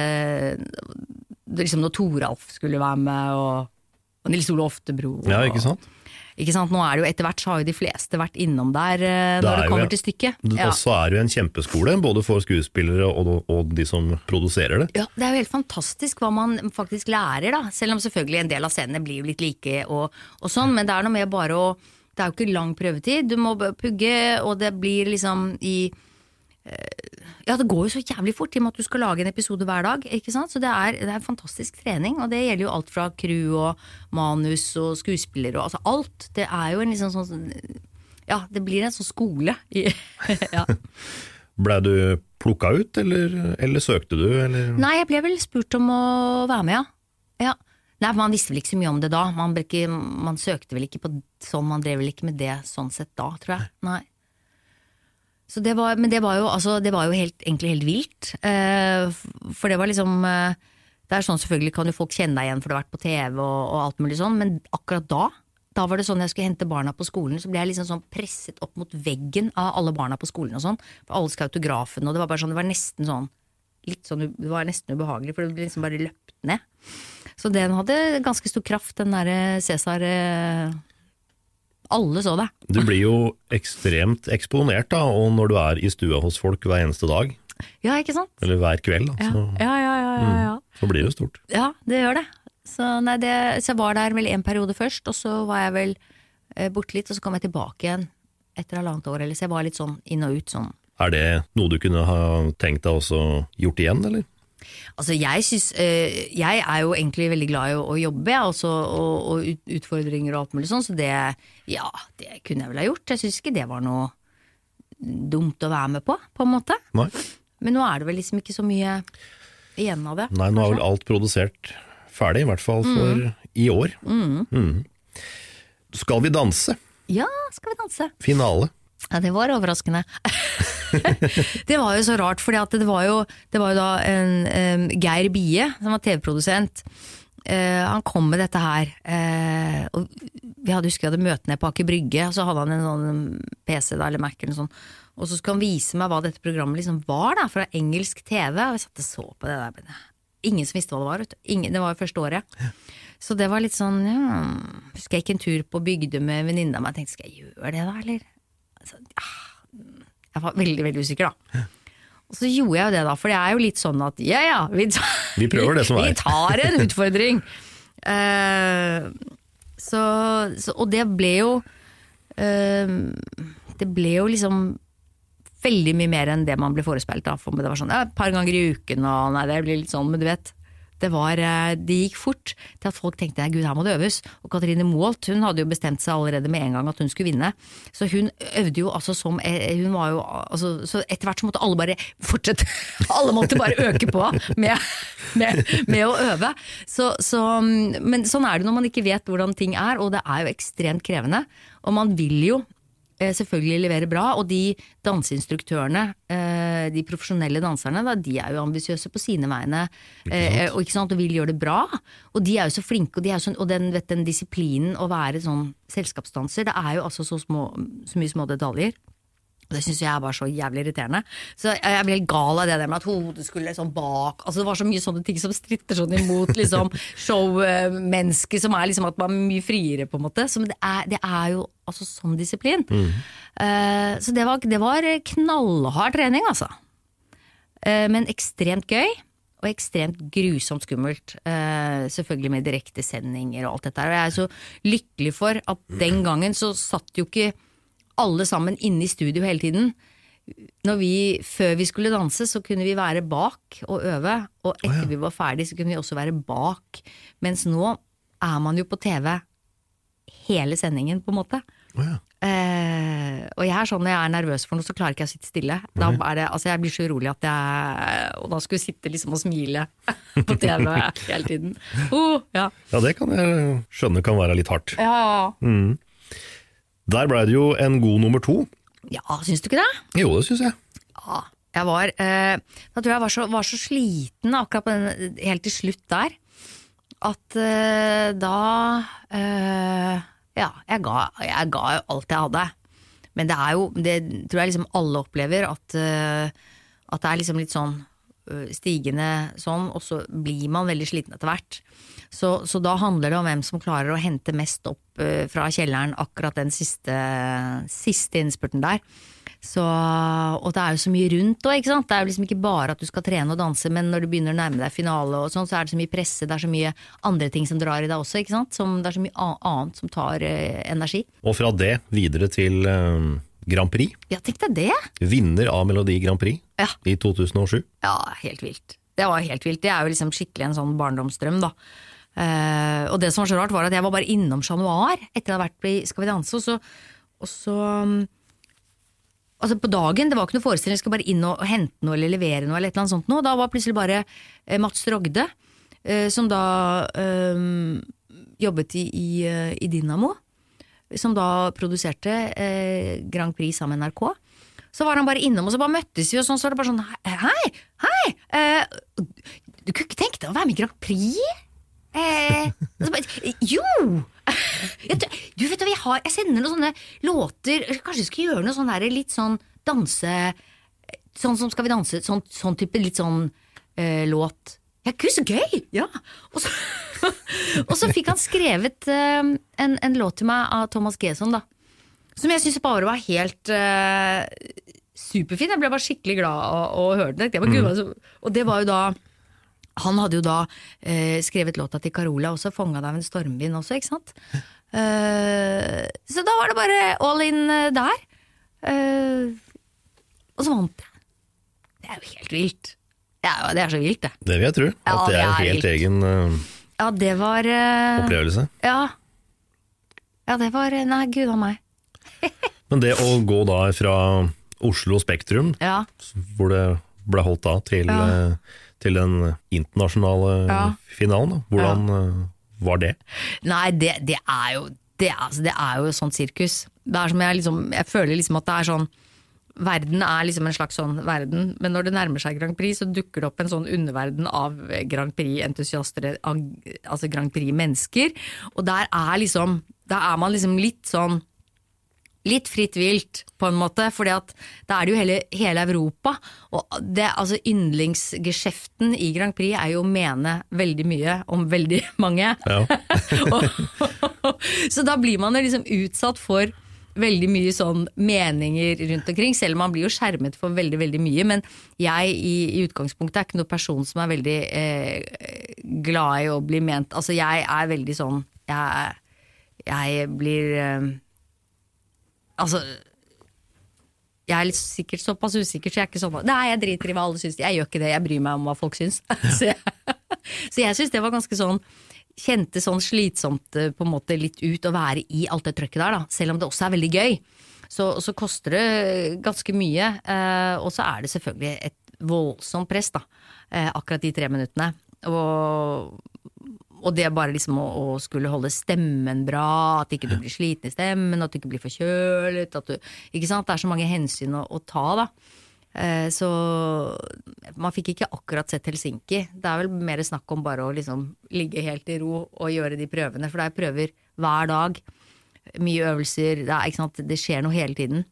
liksom når Toralf skulle være med, og, og Nils Ole Oftebro. Ja, ikke sant? Ikke sant? Nå er det jo etter hvert så har jo de fleste vært innom der eh, Det når det jo- kommer til stykket. Ja. Og så er det jo en kjempeskole, både for skuespillere og, og de som produserer det. Ja, Det er jo helt fantastisk hva man faktisk lærer, da. Selv om selvfølgelig en del av scenene blir jo litt like og, og sånn, men det er noe med bare å Det er jo ikke lang prøvetid. Du må pugge, og det blir liksom i Ja, det går jo så jævlig fort i og med at du skal lage en episode hver dag. ikke sant? Så det er, det er fantastisk trening, og det gjelder jo alt fra crew og manus og skuespillere og altså alt. Det er jo en liksom sånn Ja, det blir en sånn skole. (laughs) ja. Blei du plukka ut, eller, eller søkte du, eller? Nei, jeg ble vel spurt om å være med, ja. ja. Nei, Man visste vel ikke så mye om det da. Man, ikke, man søkte vel ikke på sånn, man drev vel ikke med det sånn sett da, tror jeg. Nei. Så det var, men det var jo, altså, det var jo helt, egentlig helt vilt. Eh, for det var liksom eh, Det er sånn selvfølgelig kan jo folk kjenne deg igjen for du har vært på TV og, og alt mulig sånn, men akkurat da da var det sånn jeg skulle hente barna på skolen, så ble jeg liksom sånn presset opp mot veggen av alle barna på skolen og sånn. For alle skal autografen, og det var bare sånn, det var nesten sånn litt sånn, Det var nesten ubehagelig, for det ble liksom bare løpt ned. Så den hadde ganske stor kraft, den derre Cæsar eh, Alle så det. Du blir jo ekstremt eksponert, da, og når du er i stua hos folk hver eneste dag, Ja, ikke sant? eller hver kveld, da, Ja, så, ja, ja. ja, ja, ja. så blir det stort. ja det gjør det. Så, nei, det. så jeg var der vel en periode først, og så var jeg vel eh, borte litt, og så kom jeg tilbake igjen etter halvannet år, eller så jeg var litt sånn inn og ut sånn. Er det noe du kunne ha tenkt deg også gjort igjen, eller? Altså jeg synes, eh, Jeg er jo egentlig veldig glad i å, å jobbe, jeg, også, og, og ut, utfordringer og alt mulig sånn, så det Ja, det kunne jeg vel ha gjort. Jeg syns ikke det var noe dumt å være med på, på en måte. Nei. Men nå er det vel liksom ikke så mye igjen av det. Nei, nå er vel alt produsert ferdig, i hvert fall for i år. Mhm. Skal vi danse? Ja, skal vi danse? Finale. Ja, det var overraskende. (laughs) det var jo så rart, for det det var jo da en, um, Geir Bie, som var TV-produsent. Uh, han kom med dette her. Uh, og vi hadde husker vi hadde møte nede på Aker Brygge, og så hadde han en sånn PC da, eller Mac eller noe sånt. Og så skulle han vise meg hva dette programmet liksom var, da, fra engelsk TV. Og jeg satt og så på det der. men Ingen som visste hva det var. Ingen, det var jo første året. Så det var litt sånn ja, Husker jeg gikk en tur på Bygdø med en venninne og tenkte skal jeg gjøre det da, eller? Altså, ja, jeg var veldig, veldig usikker, da. Og så gjorde jeg jo det, da, for det er jo litt sånn at ja ja, vi, tar, Vi prøver det som er. (laughs) Vi tar en utfordring. Uh, så, så, og det ble jo uh, Det ble jo liksom veldig mye mer enn det man ble forespeilt. Da. For det var sånn ja, et par ganger i uken, og nei, det blir litt sånn, men du vet. Det, var, de gikk fort til at folk tenkte gud, her må det øves. Og Katrine Moholt hun hadde jo bestemt seg allerede med en gang at hun skulle vinne. Så hun øvde jo altså som eh, hun var jo, altså, Så etter hvert så måtte alle bare fortsette. (laughs) Alle måtte bare øke på med, med, med å øve. Så, så, men sånn er det når man ikke vet hvordan ting er, og det er jo ekstremt krevende. Og man vil jo eh, selvfølgelig leverer bra, og de danseinstruktørene, eh, de profesjonelle danserne, da, de er jo ambisiøse på sine vegne, eh, og, ikke sant, og vil gjøre det bra. Og de er jo så flinke, og, de er jo sånn, og den, vet, den disiplinen å være sånn selskapsdanser, det er jo altså så, små, så mye små detaljer. Det syns jeg er bare så jævlig irriterende. Så jeg, ble helt gal av det der med at hodet skulle sånn bak Altså Det var så mye sånne ting som stritter sånn imot liksom (laughs) showmennesket, som er liksom at man er mye friere, på en måte. Så det er, det er jo altså sånn disiplin. Eh, så det var, det var knallhard trening, altså. Uh, men ekstremt gøy. Og ekstremt grusomt skummelt. Uh, selvfølgelig med direktesendinger og alt dette her. Og jeg er så lykkelig for at den gangen så satt jo ikke alle sammen inne i studio hele tiden. Når vi, før vi skulle danse, så kunne vi være bak og øve. Og etter vi var ferdig, så kunne vi også være bak. Mens nå er man jo på TV hele sendingen, på en måte. Eh, og jeg er sånn når jeg er nervøs for noe, så klarer ikke jeg å sitte stille. Da er det, altså jeg blir så urolig at jeg Og da skulle jeg sitte liksom og smile (laughs) på TV hele tiden. (laughs) Oh, ja. Ja, det kan jeg skjønne kan være litt hardt. Ja, ja, ja. Der ble det jo en god nummer to. ja, syns du ikke det? Jo, det syns jeg. Ja, jeg var eh, Da tror jeg var så, var så sliten akkurat på den, helt til slutt der, at eh, da eh, Ja, jeg ga, jeg ga jo alt jeg hadde. Men det er jo Det tror jeg liksom alle opplever, at, eh, at det er liksom litt sånn eh, stigende sånn, og så blir man veldig sliten etter hvert. Så, så da handler det om hvem som klarer å hente mest opp uh, fra kjelleren akkurat den siste, siste innspurten der. Så, og det er jo så mye rundt òg, ikke sant. Det er jo liksom ikke bare at du skal trene og danse, men når du begynner å nærme deg finale og sånn, så er det så mye presse, det er så mye andre ting som drar i deg også, ikke sant. Som, det er så mye annet som tar uh, energi. Og fra det videre til uh, Grand Prix. Ja, tenk deg det! Vinner av Melodi Grand Prix Ja. i 2007. Ja, helt vilt. Det var helt vilt. Det er jo liksom skikkelig en sånn barndomsdrøm, da. Eh, og det som var så rart, var at jeg var bare innom Chat Noir etter å ha vært i Skal vi danse, og så, og så um, Altså På dagen, det var ikke noe forestilling, jeg skulle bare inn og hente noe eller levere noe. eller et sånt noe. Da var plutselig bare eh, Mats Rogde, eh, som da jobbet i, i, i Dynamo, som da produserte Grand Prix sammen med NRK. Så var han bare innom, og så bare møttes vi, og sånn, så var det bare sånn Hei, hei! Du kunne ikke tenke deg å være med i Grand Prix? Eh, og bare, jo! Jeg, du vet jeg, har, jeg sender noen sånne låter Kanskje vi skal gjøre noe sånn der, litt sånn danse Sånn som Skal vi danse, sånn, sånn type litt sånn eh, låt. Ja, gud, så gøy! Ja. Og så, (laughs) og så fikk han skrevet eh, en, en låt til meg av Thomas Gesson, da. Som jeg syns bare var helt eh, superfin. Jeg ble bare skikkelig glad av å høre den. Bare, Gud, Og det var jo da han hadde jo da eh, skrevet låta til Carola også, 'Fanga av en stormvind' også, ikke sant? Eh, så da var det bare all in eh, der. Eh, og så vant jeg. Det er jo helt vilt. Det er, det er så vilt, det. Det vil jeg tro. Ja, at det det er en helt vilt. egen uh, Ja, det var opplevelse. Ja. ja, det var Nei, gud a meg. (laughs) Men det å gå da fra Oslo Spektrum, Ja. hvor det ble holdt da, til, Ja. Eh, til den internasjonale Ja. finalen, da. hvordan ja. var det? Nei, det, det er jo det, altså, det er jo sånn sirkus. Det er som jeg, liksom, jeg føler liksom at det er sånn Verden er liksom en slags sånn verden, men når det nærmer seg Grand Prix, så dukker det opp en sånn underverden av Grand Prix-entusiaster, altså Grand Prix-mennesker. Og der er liksom Da er man liksom litt sånn litt fritt vilt, på en måte. fordi da er det jo hele, hele Europa. Og det, altså yndlingsgeskjeften i Grand Prix er jo å mene veldig mye om veldig (laughs) mange. Ja. (laughs) Og- så da blir man jo liksom utsatt for veldig mye sånn meninger rundt omkring, selv om man blir jo skjermet for veldig, veldig mye. Men jeg i, i utgangspunktet er ikke noen person som er veldig eh, glad i å bli ment. Altså jeg er veldig sånn Jeg, jeg blir eh, Altså jeg er litt sikkert såpass usikker, så jeg er ikke sånn Nei, jeg driter i hva alle syns. Jeg gjør ikke det, jeg bryr meg om hva folk syns. (laughs) så jeg, (laughs) så jeg syns det var ganske sånn Kjente sånn slitsomt eh, på en måte litt ut å være i alt det trøkket der, da. Selv om det også er veldig gøy. Så, så koster det ganske mye. Eh, og så er det selvfølgelig et voldsomt press, da. Eh, akkurat de tre minuttene. Og og det bare liksom å, å skulle holde stemmen bra, at ikke du blir sliten i stemmen, at du ikke blir forkjølet. At du, ikke sant? Det er så mange hensyn å, å ta, da. Eh, så man fikk ikke akkurat sett Helsinki. Det er vel mer snakk om bare å liksom ligge helt i ro og gjøre de prøvene, for det er prøver hver dag. Mye øvelser, det, er, det skjer noe hele tiden.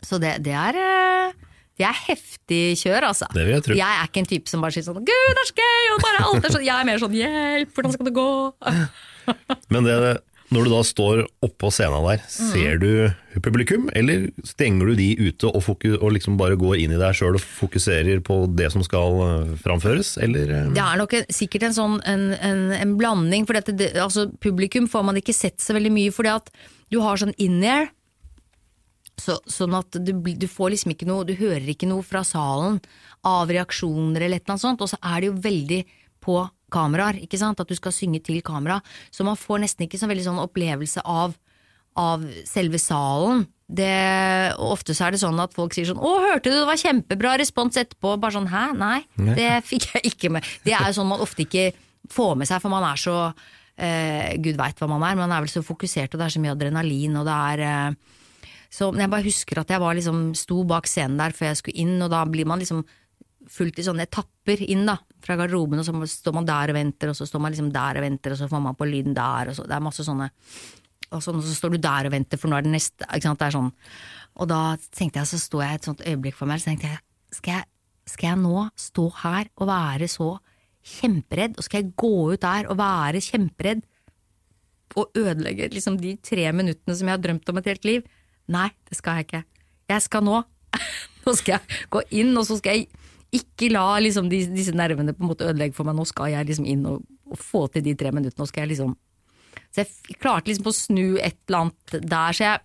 Så det, det er eh, det er heftig kjør, altså. Det vil jeg tro. Jeg er ikke en type som bare sier sånn 'gud, det er så gøy', og bare alt er sånn. Jeg er mer sånn 'hjelp, hvordan skal det gå'? (laughs) Men det, når du da står oppå scenen der, Mm. ser du publikum, eller stenger du de ute og, fokus, og liksom bare går inn i deg sjøl og fokuserer på det som skal eh, framføres, eller? eh? Det er nok en, sikkert en sånn en, en, en blanding, for dette, det, altså, publikum får man ikke sett så veldig mye, fordi at du har sånn in-air, så, sånn at du, du får liksom ikke noe, du hører ikke noe fra salen av reaksjoner eller et eller annet sånt, og så er det jo veldig på kameraer, ikke sant, at du skal synge til kamera, så man får nesten ikke sånn veldig sånn opplevelse av av selve salen. Det, ofte så er det sånn at folk sier sånn 'Å, hørte du, det var kjempebra respons etterpå'. Bare sånn 'hæ, nei, det fikk jeg ikke med'. Det er jo sånn man ofte ikke får med seg, for man er så eh, Gud veit hva man er, man er vel så fokusert, og det er så mye adrenalin, og det er eh, så jeg bare husker at jeg var liksom, sto bak scenen der før jeg skulle inn, og da blir man liksom fulgt i sånne etapper inn da, fra garderoben, og så står man der og venter, og så står man liksom der og venter, og så får man på lyden der, og så, det er masse sånne og, så, og så står du der og venter, for nå er det neste, ikke sant, det er sånn. Og da tenkte jeg, så sto jeg et sånt øyeblikk for meg, så tenkte jeg, skal jeg, skal jeg nå stå her og være så kjemperedd, og skal jeg gå ut der og være kjemperedd, og ødelegge liksom de tre minuttene som jeg har drømt om et helt liv? Nei, det skal jeg ikke. Jeg skal nå. (laughs) Nå skal jeg gå inn, og så skal jeg ikke la liksom, disse nervene på en måte ødelegge for meg. Nå skal jeg liksom inn og, og få til de tre minuttene. Nå skal jeg liksom Så jeg klarte liksom å snu et eller annet der. Så jeg,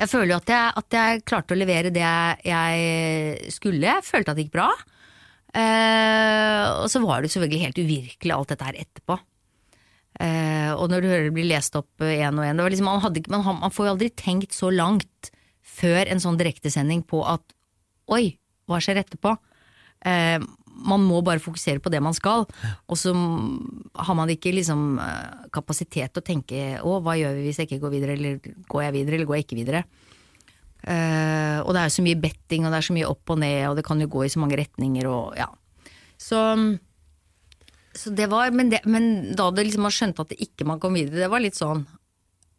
jeg føler jo at jeg, at jeg klarte å levere det jeg skulle. Jeg følte at det gikk bra. Uh, og så var det selvfølgelig helt uvirkelig alt dette her etterpå. Eh, og når du hører det blir lest opp én og én liksom, man, man, man får jo aldri tenkt så langt før en sånn direktesending på at oi, hva skjer etterpå? Eh, man må bare fokusere på det man skal, og så har man ikke liksom eh, kapasitet til å tenke å, hva gjør vi hvis jeg ikke går videre, eller går jeg videre, eller går jeg ikke videre? Eh, og det er jo så mye betting, og det er så mye opp og ned, og det kan jo gå i så mange retninger, og ja. Så så det var, men, det, men da det liksom man skjønte at det ikke man kom videre, det var litt sånn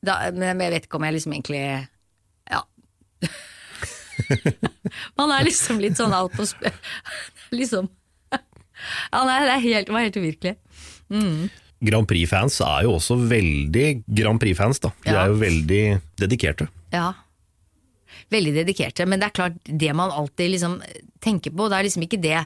da, Men jeg vet ikke om jeg liksom egentlig Ja. (laughs) man er liksom litt sånn out of sp- (laughs) Liksom (laughs) Ja, nei, det, er helt, det var helt uvirkelig. Grand Prix-fans er jo også veldig Grand Prix-fans, da. De Ja. er jo veldig dedikerte. Ja. Veldig dedikerte. Men det er klart, det man alltid liksom tenker på, det er liksom ikke det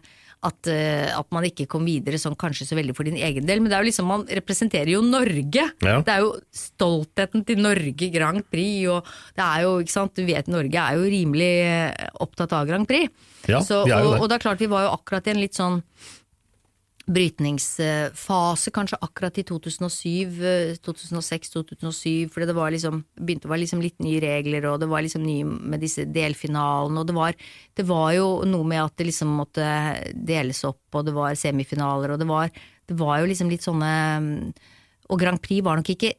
at, eh, at man ikke kom videre sånn kanskje så veldig for din egen del, men det er jo liksom man representerer jo Norge. Ja. Det er jo stoltheten til Norge Grand Prix, og det er jo, ikke sant, du vet Norge er jo rimelig eh, opptatt av Grand Prix. Ja, så, og, og det er klart vi var jo akkurat i en litt sånn brytningsfase, kanskje akkurat i 2007, 2006-2007, fordi det liksom, begynte å være liksom litt nye regler, og det var liksom nye med disse delfinalene, og det var, det var jo noe med at det liksom måtte deles opp, og det var semifinaler, og det var, det var jo liksom litt sånne Og Grand Prix var nok ikke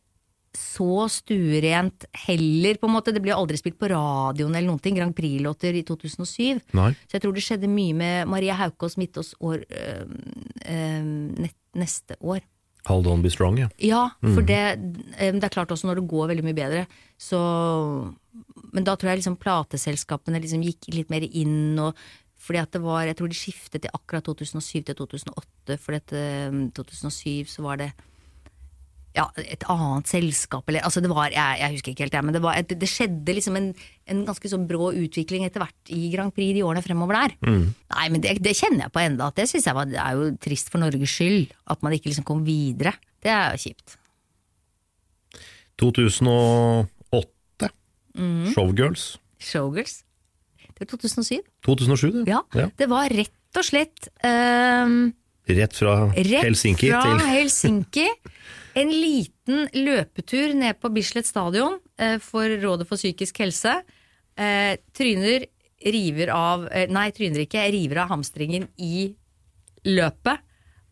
så stuerent heller, på en måte. Det ble aldri spilt på radioen eller noen ting, Grand Prix-låter i 2007. Nei. Så jeg tror det skjedde mye med Maria Haukås Midtås år, øh, øh, neste år. Hold on be strong, ja. Ja, for det, øh, det er klart også når det går veldig mye bedre, så Men da tror jeg liksom plateselskapene liksom gikk litt mer inn og fordi at det var, Jeg tror de skiftet til akkurat 2007 til 2008, for dette 2007 så var det ja, et annet selskap, eller altså det var, jeg, jeg husker ikke helt det, men det, var, det, det skjedde liksom en, en ganske sånn brå utvikling etter hvert i Grand Prix de årene fremover der. Nei, men det, det kjenner jeg på enda, at det synes jeg var, det er jo trist for Norges skyld, at man ikke liksom kom videre. Det er jo kjipt. 2008. Mm. Showgirls. Showgirls. Det var 2007. 2007, det. Ja, Ja. det var rett og slett ehm, Rett fra Rett Helsinki fra til Helsinki. En liten løpetur ned på Bislett stadion eh, for Rådet for psykisk helse. Eh, tryner river av eh, Nei, tryner ikke. River av hamstringen i løpet.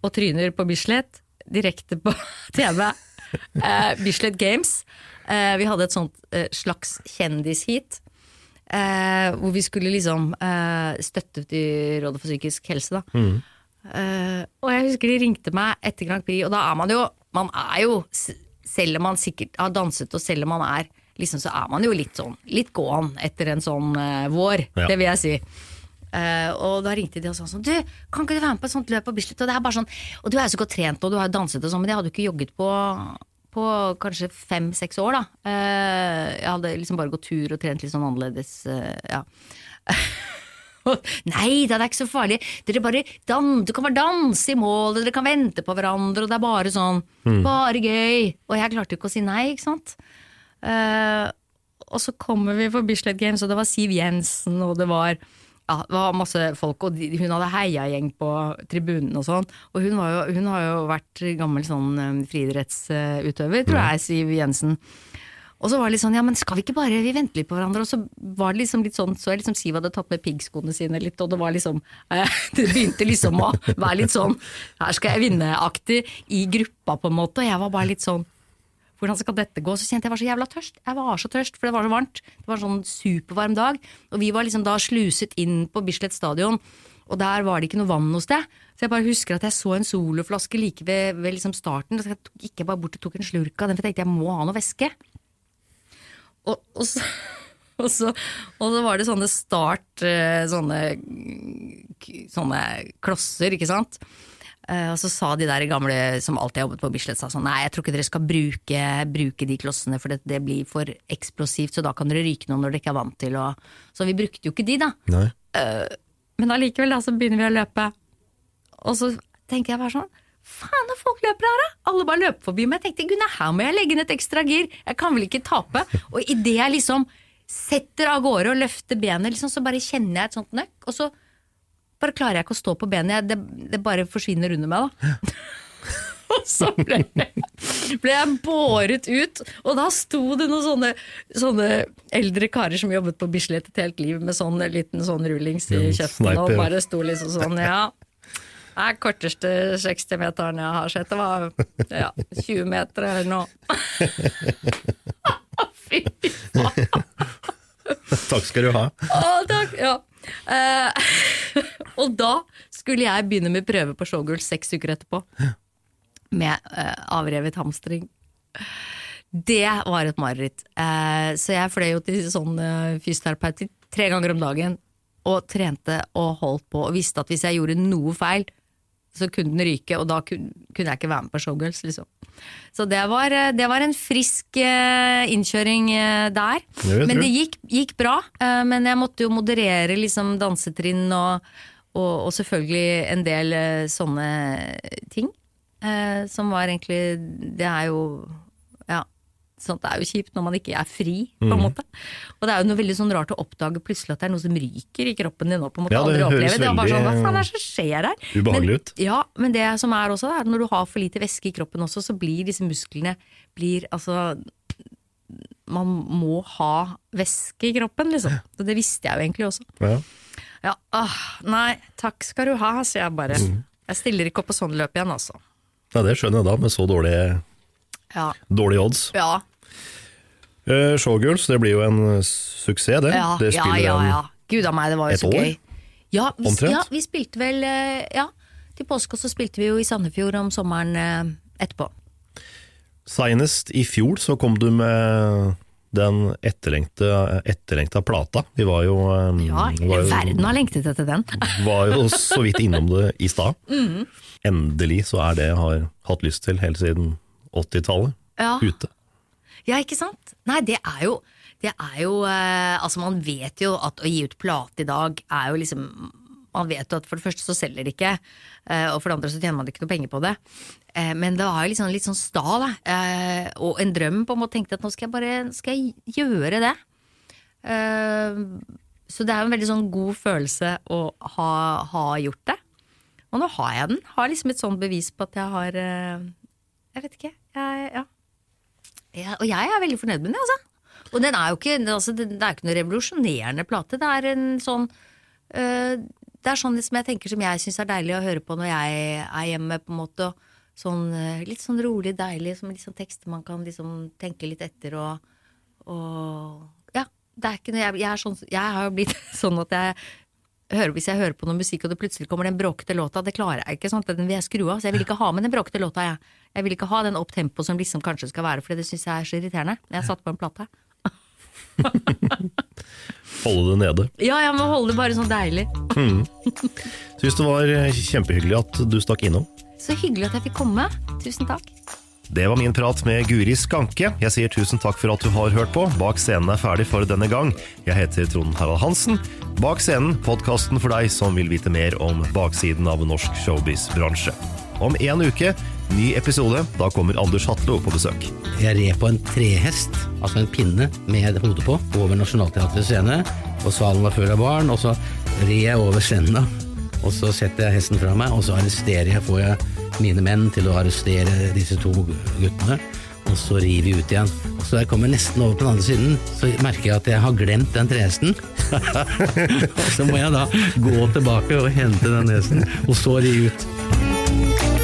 Og tryner på Bislett. Direkte på (laughs) TV. Eh, Bislett Games. Eh, vi hadde et sånt slags kjendisheat. Eh, hvor vi skulle liksom eh, støtte til Rådet for psykisk helse, da. Eh, og jeg husker de ringte meg etter Grand Prix, og da er man jo Man er jo, selv om man sikkert har danset, og selv om man er liksom, så er man jo litt sånn litt gåen etter en sånn uh, vår, Ja. det vil jeg si. Uh, og da ringte de og sa sånn Du, kan ikke du være med på et sånt løp på Bislett? Og det er bare sånn Og du er jo så godt trent, og du har jo danset og sånn, men jeg hadde jo ikke jogget på på kanskje fem-seks år, da. Jeg hadde liksom bare gått tur og trent litt sånn annerledes, ja. (laughs) (laughs) Nei da, det er ikke så farlig. Dere bare dan du kan bare danse i mål, dere kan vente på hverandre, og det er bare sånn. Bare gøy. Og jeg klarte jo ikke å si nei, ikke sant. Uh, og så kommer vi på Bislett Games, og det var Siv Jensen, og det var ja, det var masse folk, og de, hun hadde heiagjeng på tribunen og sånn. Og hun, var jo, hun har jo vært gammel sånn um, friidrettsutøver, tror jeg, Siv Jensen. Og så var det litt sånn, ja men skal vi ikke bare, vi venter litt på hverandre, og så var det liksom litt sånn, så jeg liksom Siv hadde tatt med piggskoene sine litt, og det var liksom, eh, (laughs) det begynte liksom å være litt sånn, her skal jeg vinne-aktig i gruppa på en måte, og jeg var bare litt sånn, hvordan skal dette gå? Så kjente jeg var så jævla tørst. Jeg var så tørst, for det var så varmt. Det var en sånn supervarm dag. Og vi var liksom da sluset inn på Bislett stadion, og der var det ikke noe vann noe sted. Så jeg bare husker at jeg så en soloflaske like ved, ved liksom starten. Så jeg tok, ikke bare bort og tok en slurk av den, for jeg tenkte jeg må ha noe væske. Og, og, så, (laughs) og, så, og så var det sånne start eh, Sånne, sånne klosser, ikke sant. Eh, Og så sa de der gamle som alltid har jobbet på Bislett, sa sånn nei, jeg tror ikke dere skal bruke, bruke de klossene, for det, det blir for eksplosivt, så da kan dere ryke noe når dere ikke er vant til å Så vi brukte jo ikke de, da. Nei. Men allikevel, da, så begynner vi å løpe. Og så tenker jeg bare sånn Faen, når folk løper her, da! Alle bare løper forbi meg. Jeg tenkte Gunnar, her må jeg legge inn et ekstra gir. Jeg kan vel ikke tape. Og idet jeg liksom setter av gårde og løfter benet, liksom, så bare kjenner jeg et sånt nøkk. Og så bare klarer jeg ikke å stå på benet. Jeg, det, det bare forsvinner under meg, da. (laughs) Og så ble, ble jeg båret ut, og da sto det noen sånne, sånne eldre karer som jobbet på Bislett et helt liv med sånn liten sånn rullings i kjeften, og bare sto liksom sånn, ja. Er korteste 60-meteren jeg har sett. Det var ja, 20 meter eller noe. (laughs) Fy faen! Takk skal du ha. Å, takk! Ja. Eh, (laughs) og da skulle jeg begynne med prøve på showgirl seks uker etterpå. Med eh, avrevet hamstring. Det var et mareritt. Eh, så jeg fløy jo til sånn uh, fysioterapeut tre ganger om dagen. Og trente og holdt på, og visste at hvis jeg gjorde noe feil, så kunne den ryke, og da kunne jeg ikke være med på Showgirls. Liksom. Så det var, eh, det var en frisk eh, innkjøring eh, der. Det Men det gikk, gikk bra, men jeg måtte jo moderere liksom dansetrinn og, og, og selvfølgelig en del sånne ting. som var egentlig Det er jo. Sånt er jo kjipt når man ikke er fri, på en mm. måte. Og det er jo noe veldig sånn rart å oppdage plutselig at det er noe som ryker i kroppen din nå. på en måte. Ja, det høres veldig Det er bare sånn, Hva faen er det som skjer her? ubehagelig ut. Ja, men det som er også, er at når du har for lite væske i kroppen også, så blir disse musklene blir altså Man må ha væske i kroppen, liksom. Og det visste jeg jo egentlig også. Ja. Ja, åh, nei, takk skal du ha, sier jeg bare. Mm. Jeg stiller ikke opp på sånn løp igjen, altså. Nei, det skjønner jeg da, med så dårlige, Ja. dårlige odds. Ja, Eh, Showgirls, det blir jo en eh, suksess, det. ja, det ja, ja, ja. Gud a meg, det var jo så gøy. Ja vi, ja, vi spilte vel eh, Ja, til påske så spilte vi jo i Sandefjord om sommeren etterpå. Senest i fjor så kom du med den etterlengte, etterlengta plata. Vi var jo, Ja, var jo, verden har lengtet etter den. (laughs) var jo så vidt innom det i stad. Mm. Endelig så er det jeg har hatt lyst til helt siden 80-tallet. Ja. Ute. Ja, ikke sant? Nei, det er jo Det er jo eh, Altså, man vet jo at å gi ut plate i dag er jo liksom Man vet jo at for det første så selger det ikke, eh, og for det andre så tjener man ikke noe penger på det. Eh, men det var jo liksom litt sånn sta, da. eh, og en drøm på en måte. Tenkte at nå skal jeg bare skal jeg gjøre det. Så det er jo en veldig sånn god følelse å ha, ha gjort det. Og nå har jeg den. Har liksom et sånn bevis på at jeg har Jeg vet ikke. Jeg, ja. Ja, og jeg er veldig fornøyd med den, altså. Og den er jo ikke, altså, det, er ikke noe revolusjonerende plate. Det er en sånn øh, Det er sånn som jeg tenker som jeg syns er deilig å høre på når jeg er hjemme, på en måte. og Sånn, øh, litt sånn rolig, deilig, som liksom tekster man kan liksom tenke litt etter og, og Ja. Det er ikke noe jeg, jeg, sånn, jeg har jo blitt (laughs) sånn at jeg hører, hvis jeg hører på noe musikk og det plutselig kommer den bråkete låta, det klarer jeg ikke. at Den vil jeg skru av. Så jeg vil ikke ha med den bråkete låta. Jeg, jeg vil ikke ha den opp tempo som liksom kanskje skal være, for det syns jeg er så irriterende. Jeg har satt på en plate. (laughs) Holde det nede. Ja, jeg må holde det bare sånn deilig. Syns det var eh, kjempehyggelig at du stakk innom. Så hyggelig at jeg fikk komme. Tusen takk. Det var min prat med Guri Skanke. Jeg sier tusen takk for at du har hørt på. Bak scenen er ferdig for denne gang. Jeg heter Trond Harald Hansen. Bak scenen, podkasten for deg som vil vite mer om baksiden av norsk showbiz-bransje. Om en uke, ny episode. Da kommer Anders Hatlo på besøk. Jeg red på en trehest, altså en pinne med hodet på, over Nationaltheatrets scene. Og salen var full av barn, og så red jeg over scenen. Og så setter jeg hesten fra meg, og så arresterer jeg, får jeg mine menn til å arrestere disse to guttene. og så rir vi ut igjen. Og så jeg kommer nesten over på den andre siden, så merker jeg at jeg har glemt den trehesten. (laughs) og så må jeg da gå tilbake og hente den hesten, og så ri ut.